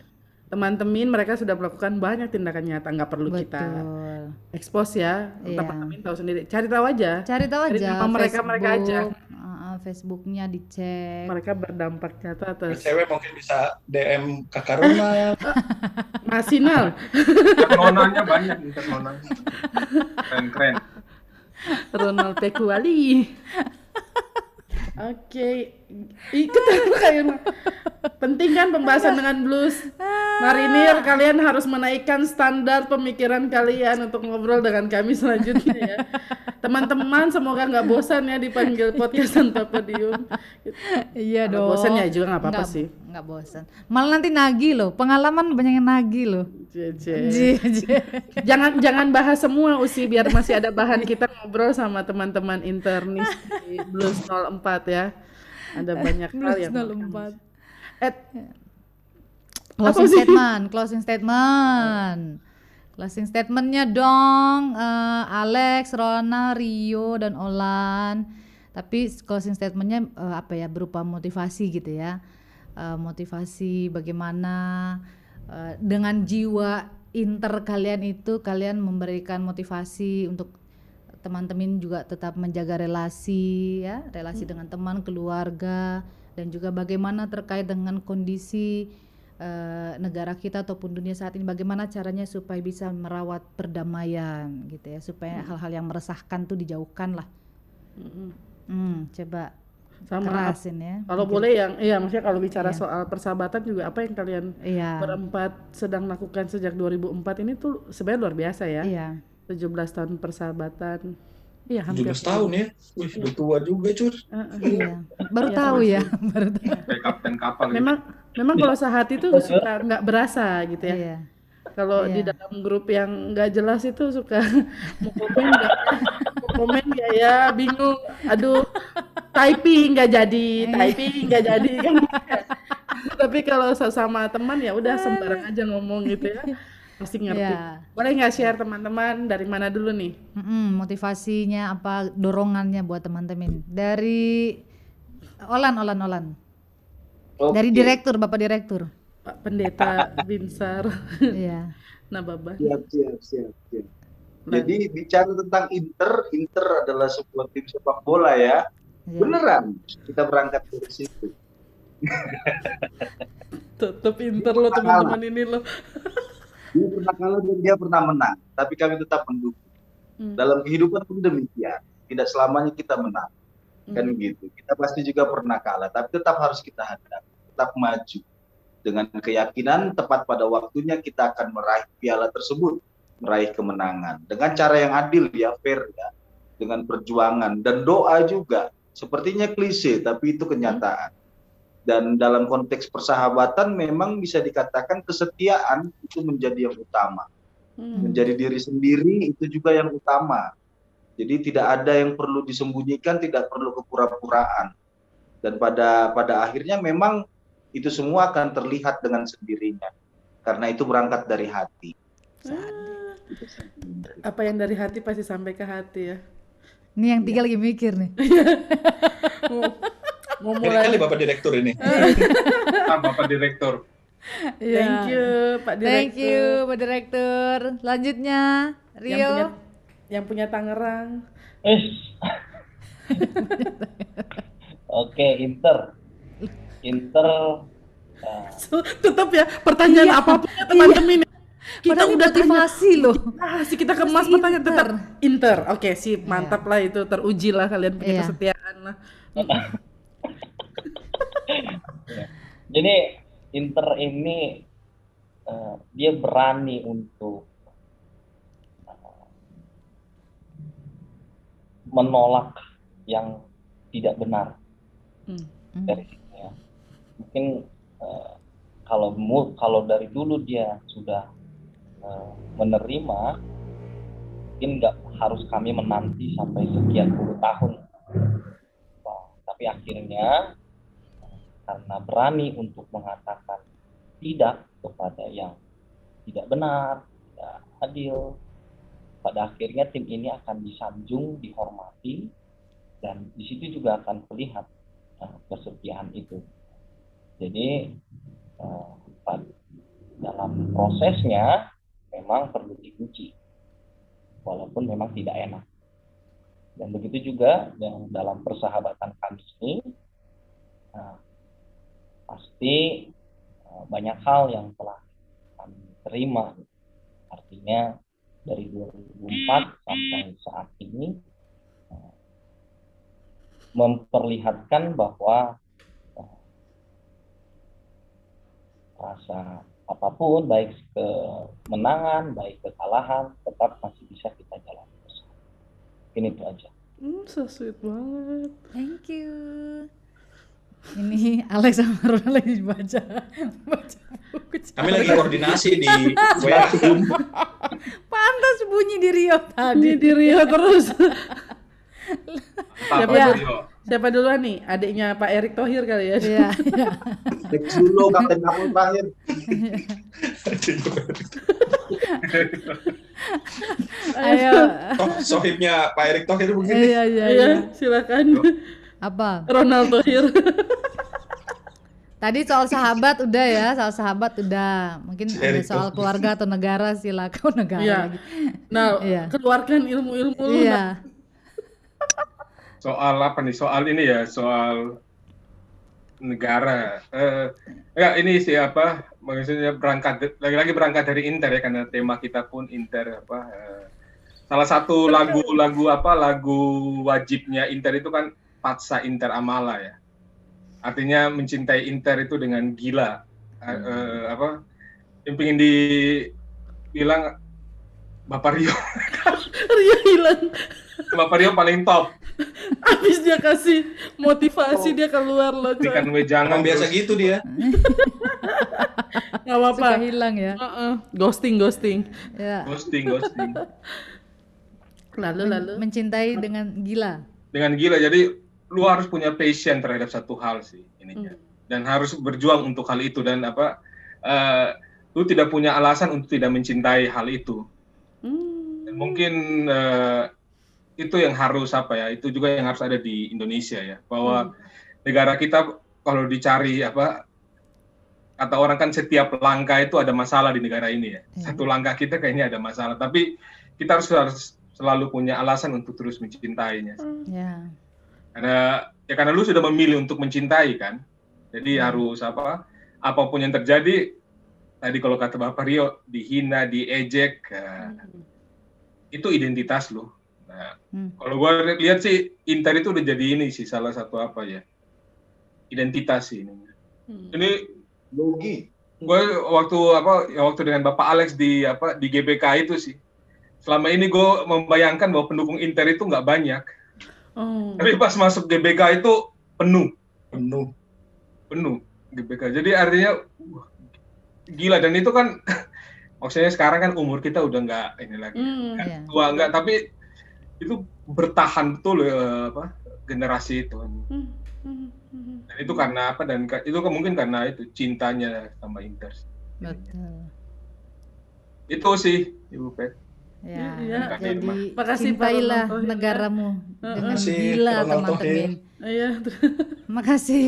Teman-teman mereka sudah melakukan banyak tindakan nyata nggak perlu kita Betul. expose ya. Iya. Teman-teman tahu sendiri. Cari tahu aja. Cari tahu Cari aja nama mereka- mereka aja. Facebook, uh, uh, Facebooknya dicek. Mereka berdampak nyata atas Cewek mungkin bisa DM Kakak Runa. Masinal. Nonanya banyak nonanya. Keren keren. Ronald Pekuali. Ikut kayak penting kan pembahasan dengan blues marinir kalian harus menaikkan standar pemikiran kalian untuk ngobrol dengan kami selanjutnya ya teman-teman semoga nggak bosan ya dipanggil podcast tanpa podium Iya dong. bosan ya juga nggak apa-apa sih. Nggak bosan. Malah nanti nagi loh. Pengalaman banyak yang nagi loh. Jece. Jangan jangan bahas semua usi biar masih ada bahan kita ngobrol sama teman-teman internis di Blues 04 ya ada banyak hal yang Blues 04. eh Closing statement, closing statement. Closing statementnya dong, eh, Alex, Rona, Rio, dan Olan. Tapi closing statementnya eh, apa ya berupa motivasi gitu ya, Eh, motivasi bagaimana eh, dengan jiwa inter kalian itu kalian memberikan motivasi untuk teman-teman juga tetap menjaga relasi ya, relasi dengan teman, keluarga dan juga bagaimana terkait dengan kondisi eh, negara kita ataupun dunia saat ini bagaimana caranya supaya bisa merawat perdamaian gitu ya, supaya hal-hal yang meresahkan tuh dijauhkan lah. Hmm, coba sama kerasin ya. kalau Mungkin. boleh yang iya maksudnya kalau bicara Iya. soal persahabatan juga apa yang kalian Iya. berempat sedang lakukan sejak 2004 ini tuh sebenarnya luar biasa ya Iya. 17 tahun persahabatan iya hampir 17 tahun ya. Wih, udah tua juga, Cur. Heeh. Iya. Baru Iya, tahu ya, baru tahu. kayak kapten kapal gitu. memang memang kalau sehati itu suka nggak berasa gitu ya Iya. Kalau di Iya. dalam grup yang nggak jelas itu suka mau komen nggak mau komen nggak ya bingung. Aduh, typing nggak jadi, typing nggak jadi kan. Tapi kalau sama teman ya udah sembarang aja ngomong gitu ya. Pasti ngerti. Iya. Boleh nggak share teman-teman dari mana dulu nih? Mm-mm, motivasinya apa dorongannya buat teman-teman dari Olan Olan Olan dari Oke. direktur Bapak direktur Pak Pendeta Binsar iya Nababan. Siap, siap, siap, siap. Jadi bicara tentang Inter, Inter adalah sebuah tim sepak bola ya. iya. Beneran, kita berangkat dari situ. Tetep inter lo teman-teman ini lo. Dia pernah kalah dan dia pernah menang, tapi kami tetap mendukung. Hmm. Dalam kehidupan pun demikian, tidak selamanya kita menang, kan Hmm. gitu. Kita pasti juga pernah kalah, tapi tetap harus kita hadapi, tetap maju. Dengan keyakinan tepat pada waktunya kita akan meraih piala tersebut, meraih kemenangan dengan cara yang adil ya, fair ya, dengan perjuangan dan doa juga. Sepertinya klise, tapi itu kenyataan. Dan dalam konteks persahabatan memang bisa dikatakan kesetiaan itu menjadi yang utama Hmm. menjadi diri sendiri itu juga yang utama. Jadi tidak ada yang perlu disembunyikan, tidak perlu kepura-puraan. Dan pada pada akhirnya memang itu semua akan terlihat dengan sendirinya. Karena itu berangkat dari hati. Ah, apa yang dari hati pasti sampai ke hati ya. ini yang tiga lagi mikir nih Mau, mulai kali Bapak Direktur ini. Ah, Bapak Direktur. Thank you Pak Direktur. thank you Pak direktur selanjutnya Yang Rio punya, yang punya Tangerang. Eh. Oke, Inter. Inter. Nah, Tetap ya pertanyaan Iya, apa pun ya teman-teman. Kita Padahal udah tanya motivasi loh Ah, si kita kemas pertanyaan tetap Inter. Inter. Oke, sip, mantap lah itu teruji lah kalian punya Iya. kesetiaan lah. Jadi Inter ini eh, dia berani untuk eh, menolak yang tidak benar Hmm. dari situ ya. Mungkin eh, kalau mu- kalau dari dulu dia sudah eh, menerima, mungkin nggak harus kami menanti sampai sekian puluh tahun. Tapi akhirnya karena berani untuk mengatakan tidak kepada yang tidak benar, tidak adil, pada akhirnya tim ini akan disanjung, dihormati, dan di situ juga akan terlihat uh, kesetiaan itu. Jadi uh, dalam prosesnya memang perlu diuji, walaupun memang tidak enak. Dan begitu juga yang dalam persahabatan kami ini, nah, pasti eh, banyak hal yang telah kami terima. Artinya dari 2004 sampai saat ini eh, memperlihatkan bahwa eh, rasa apa pun baik kemenangan baik kekalahan tetap masih ini itu aja Hmm, so sweet banget. Thank you. Ini Alex sama Ronald lagi baca baca buku. Kami lagi koordinasi di WA. Pantas bunyi di Rio tadi. di Rio terus. Apa Ya. Rio? Siapa duluan nih? Adiknya Pak Erick Thohir kali ya? Iya, iya. Dulu Kapten Kapten terakhir. Ayo. Oh, sohibnya Pak Erick Thohir begini. Iya, iya, Iya, iya. silakan. Apa? Ronald Thohir. Tadi soal sahabat udah ya, soal sahabat udah. Mungkin ada soal keluarga atau negara silakan Oh, negara Iya. lagi. Nah, Iya. keluarkan ilmu-ilmu lu. Iya. Soal apa nih? Soal ini ya, soal negara. Eh, ya ini sih apa? Maksudnya berangkat lagi-lagi berangkat dari Inter ya karena tema kita pun Inter apa? eh, salah satu lagu-lagu apa? Lagu wajibnya Inter itu kan Patsa Inter Amala ya. Artinya mencintai Inter itu dengan gila. Eh, eh, apa? Yang pengen dibilang Bapak Rio, Rio hilang. Bapak Rio paling top. Habis dia kasih motivasi dia keluar loh. coy. Berikan wejangan. Biasa gitu dia. Nggak apa-apa. Suka hilang ya. Heeh. Ghosting, ghosting. Ya. ghosting ghosting Lalu, lalu. Mencintai dengan gila. dengan gila jadi lu harus punya passion terhadap satu hal sih ininya dan harus berjuang untuk hal itu dan apa eh, lu tidak punya alasan untuk tidak mencintai hal itu Hmm. dan mungkin eh, itu yang harus apa ya itu juga yang harus ada di Indonesia ya bahwa negara kita kalau dicari apa kata orang kan setiap langkah itu ada masalah di negara ini ya. Iya. satu langkah kita kayaknya ada masalah tapi kita harus harus selalu punya alasan untuk terus mencintainya. Ya. karena ya karena lu sudah memilih untuk mencintai kan jadi Hmm. harus apa apa pun yang terjadi tadi kalau kata Bapak Rio dihina diejek eh, itu identitas lu nah, Hmm. kalau gua lihat sih Inter itu udah jadi ini sih salah satu apa ya identitas sih ini Hmm. ini Logi. gue waktu apa ya waktu dengan Bapak Alex di apa di GBK itu sih selama ini gue membayangkan bahwa pendukung Inter itu nggak banyak Oh. tapi pas masuk GBK itu penuh Penuh. penuh GBK. Jadi artinya wah, gila dan itu kan maksudnya sekarang kan umur kita udah nggak ini lagi Hmm. Ya. tua nggak tapi itu bertahan betul eh, apa generasi itu Hmm. Hmm. Hmm. dan itu karena apa dan itu kan mungkin karena itu cintanya sama Inter Betul. itu sih Ibu Pet Ya, Iya. jadi Makasih, Pak cintailah Thohir, ya. negaramu dengan Makasih, gila teman-teman. Iya. Makasih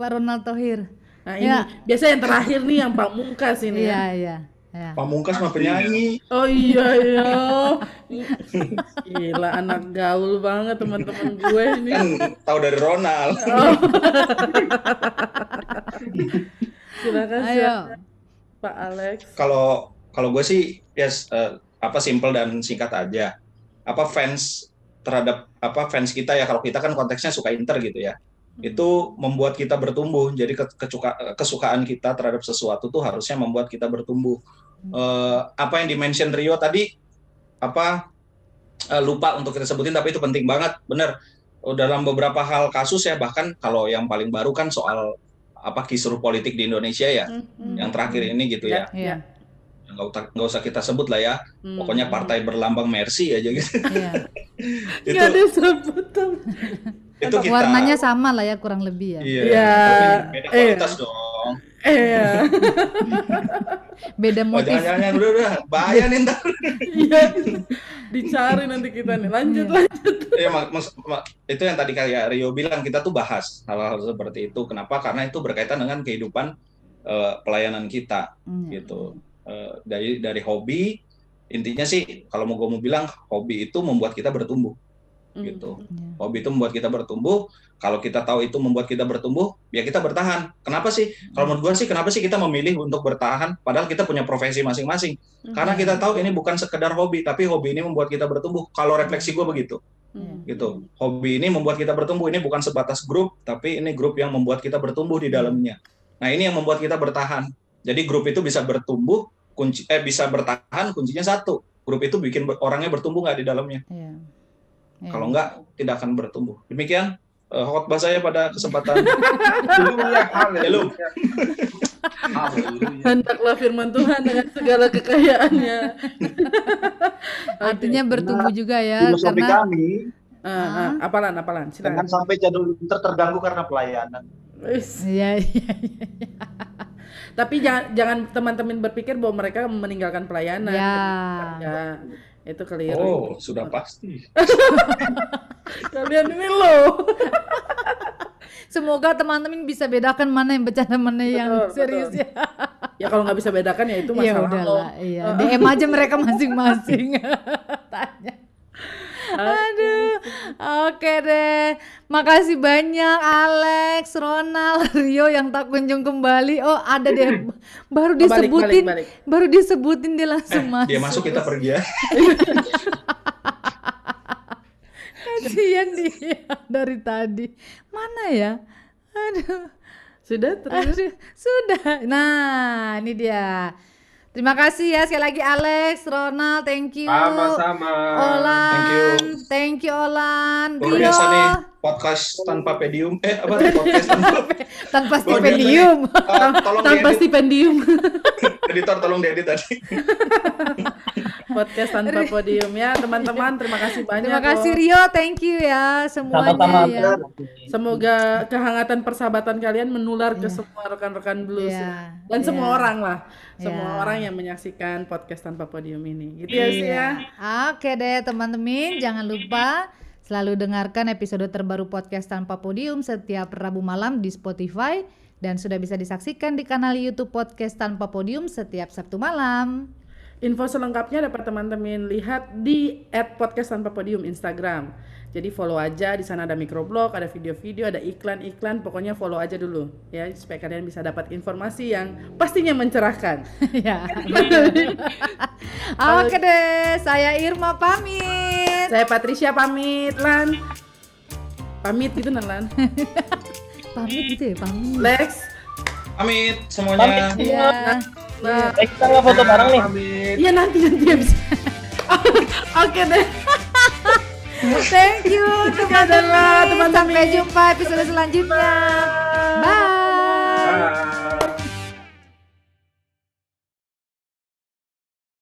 Pak Ronald Thohir. Nah, ini Ya. biasa yang terakhir nih yang Pak Mungkas ini Iya, ya. iya. Ya. Pamungkas mah penyanyi. Oh iya iya. Gila anak gaul banget teman-teman gue ini. Kan tahu dari Ronald. Oh. silakan Ayo. Pak Alex. Kalau kalau gue sih ya eh, apa simple dan singkat aja. Apa fans terhadap apa fans kita ya kalau kita kan konteksnya suka Inter gitu ya. Itu membuat kita bertumbuh. Jadi ke- kecuka- kesukaan kita terhadap sesuatu tuh harusnya membuat kita bertumbuh. Eh, apa yang dimention Rio tadi apa eh, lupa untuk kita sebutin tapi itu penting banget. Bener. Oh, Dalam beberapa hal kasus ya bahkan kalau yang paling baru kan soal apa kisruh politik di Indonesia ya Hmm, hmm. yang terakhir ini gitu ya Iya. nggak usah nggak usah kita sebut lah ya Hmm. pokoknya partai berlambang mercy aja gitu Iya. itu Nggak itu kita Warnanya sama lah ya kurang lebih ya. iya Iya. tapi beda Eh. kualitas dong Iya. Beda oh motif. jangan jangan udah udah bahaya nih ntar Iya. Dicari nanti kita nih. Lanjut Iya. lanjut. ya, mak- mas- mak- itu yang tadi kayak Rio bilang kita tuh bahas hal-hal seperti itu kenapa karena itu berkaitan dengan kehidupan eh, pelayanan kita Hmm. gitu Eh, dari dari hobi intinya sih kalau mau gue mau bilang hobi itu membuat kita bertumbuh Hmm. Gitu. Iya. hobi itu membuat kita bertumbuh. Kalau kita tahu itu membuat kita bertumbuh ya kita bertahan. Kenapa sih? Kalau menurut gue sih kenapa sih kita memilih untuk bertahan? Padahal kita punya profesi masing-masing. Hmm. karena kita tahu ini bukan sekedar hobi tapi hobi ini membuat kita bertumbuh. Kalau refleksi gue begitu. Hmm. gitu. Hobi ini membuat kita bertumbuh. Ini bukan sebatas grup tapi ini grup yang membuat kita bertumbuh di dalamnya. Nah ini yang membuat kita bertahan. Jadi grup itu bisa bertumbuh, kunci eh bisa bertahan, kuncinya satu. Grup itu bikin orangnya bertumbuh nggak di dalamnya. Iya. Iya. Kalau nggak, tidak akan bertumbuh. Demikian eh, khotbah saya pada kesempatan Haleluya, haleluya. Hendaklah firman Tuhan dengan segala kekayaannya. Artinya bertumbuh juga ya karena kami Ah, ah, apalan, apalan, jangan silakan. sampai jadul Inter terganggu karena pelayanan. Iya, iya, iya. Tapi jangan jangan teman-teman berpikir bahwa mereka meninggalkan pelayanan. Ya. Ya, itu keliru. Oh, sudah pasti. Kalian ini loh. Semoga teman-teman bisa bedakan mana yang bercanda mana yang Betul, serius betul. ya. Ya kalau nggak bisa bedakan ya itu Ya masalah lo. udahlah, iya. DM aja mereka masing-masing. Tanya. Aduh, oke deh. Makasih banyak Alex, Ronald, Rio yang tak kunjung kembali. Oh ada deh, baru balik, disebutin, balik. baru disebutin dia langsung masuk. Dia masuk kita pergi ya. Kasian dia dari tadi. Mana ya? Aduh. Sudah terus. Aduh, sudah. Nah, ini dia. Terima kasih ya sekali lagi Alex, Ronald, thank you. Sama-sama. Olan, Thank you. thank you Olan. Luar Rio, biasa nih podcast tanpa pedium. Eh apa? Podcast tanpa tanpa stipendium. Ah, tolong Tanpa diedit. stipendium. Editor tolong diedit tadi. Podcast tanpa podium ya, teman-teman. Terima kasih banyak. Terima kasih loh. Rio, thank you ya semuanya Sama-sama. ya. Semoga kehangatan persahabatan kalian menular ke semua rekan-rekan blues Iya, ya. dan iya. semua orang lah, semua Iya. orang yang menyaksikan podcast tanpa podium ini. Gitu ya sih ya. Oke deh teman-teman, jangan lupa selalu dengarkan episode terbaru podcast tanpa podium setiap Rabu malam di Spotify dan sudah bisa disaksikan di kanal YouTube podcast tanpa podium setiap Sabtu malam. Info selengkapnya dapat teman-teman lihat di @podcast tanpa podium Instagram. Jadi follow aja di sana ada microblog, ada video-video, ada iklan-iklan, pokoknya follow aja dulu ya supaya kalian bisa dapat informasi yang pastinya mencerahkan. ya. Oke deh, saya Irma pamit. Saya Patricia pamit, Lan. Pamit gitu nah, Lan. Pamit gitu ya, pamit. Lex. Pamit semuanya. Pamit. Iya. Nah, Eh, kita nggak foto bareng nih. Iya nanti nanti ya bisa. Oke deh. Thank you teman-teman. Teman-teman. Sampai jumpa episode selanjutnya. Bye.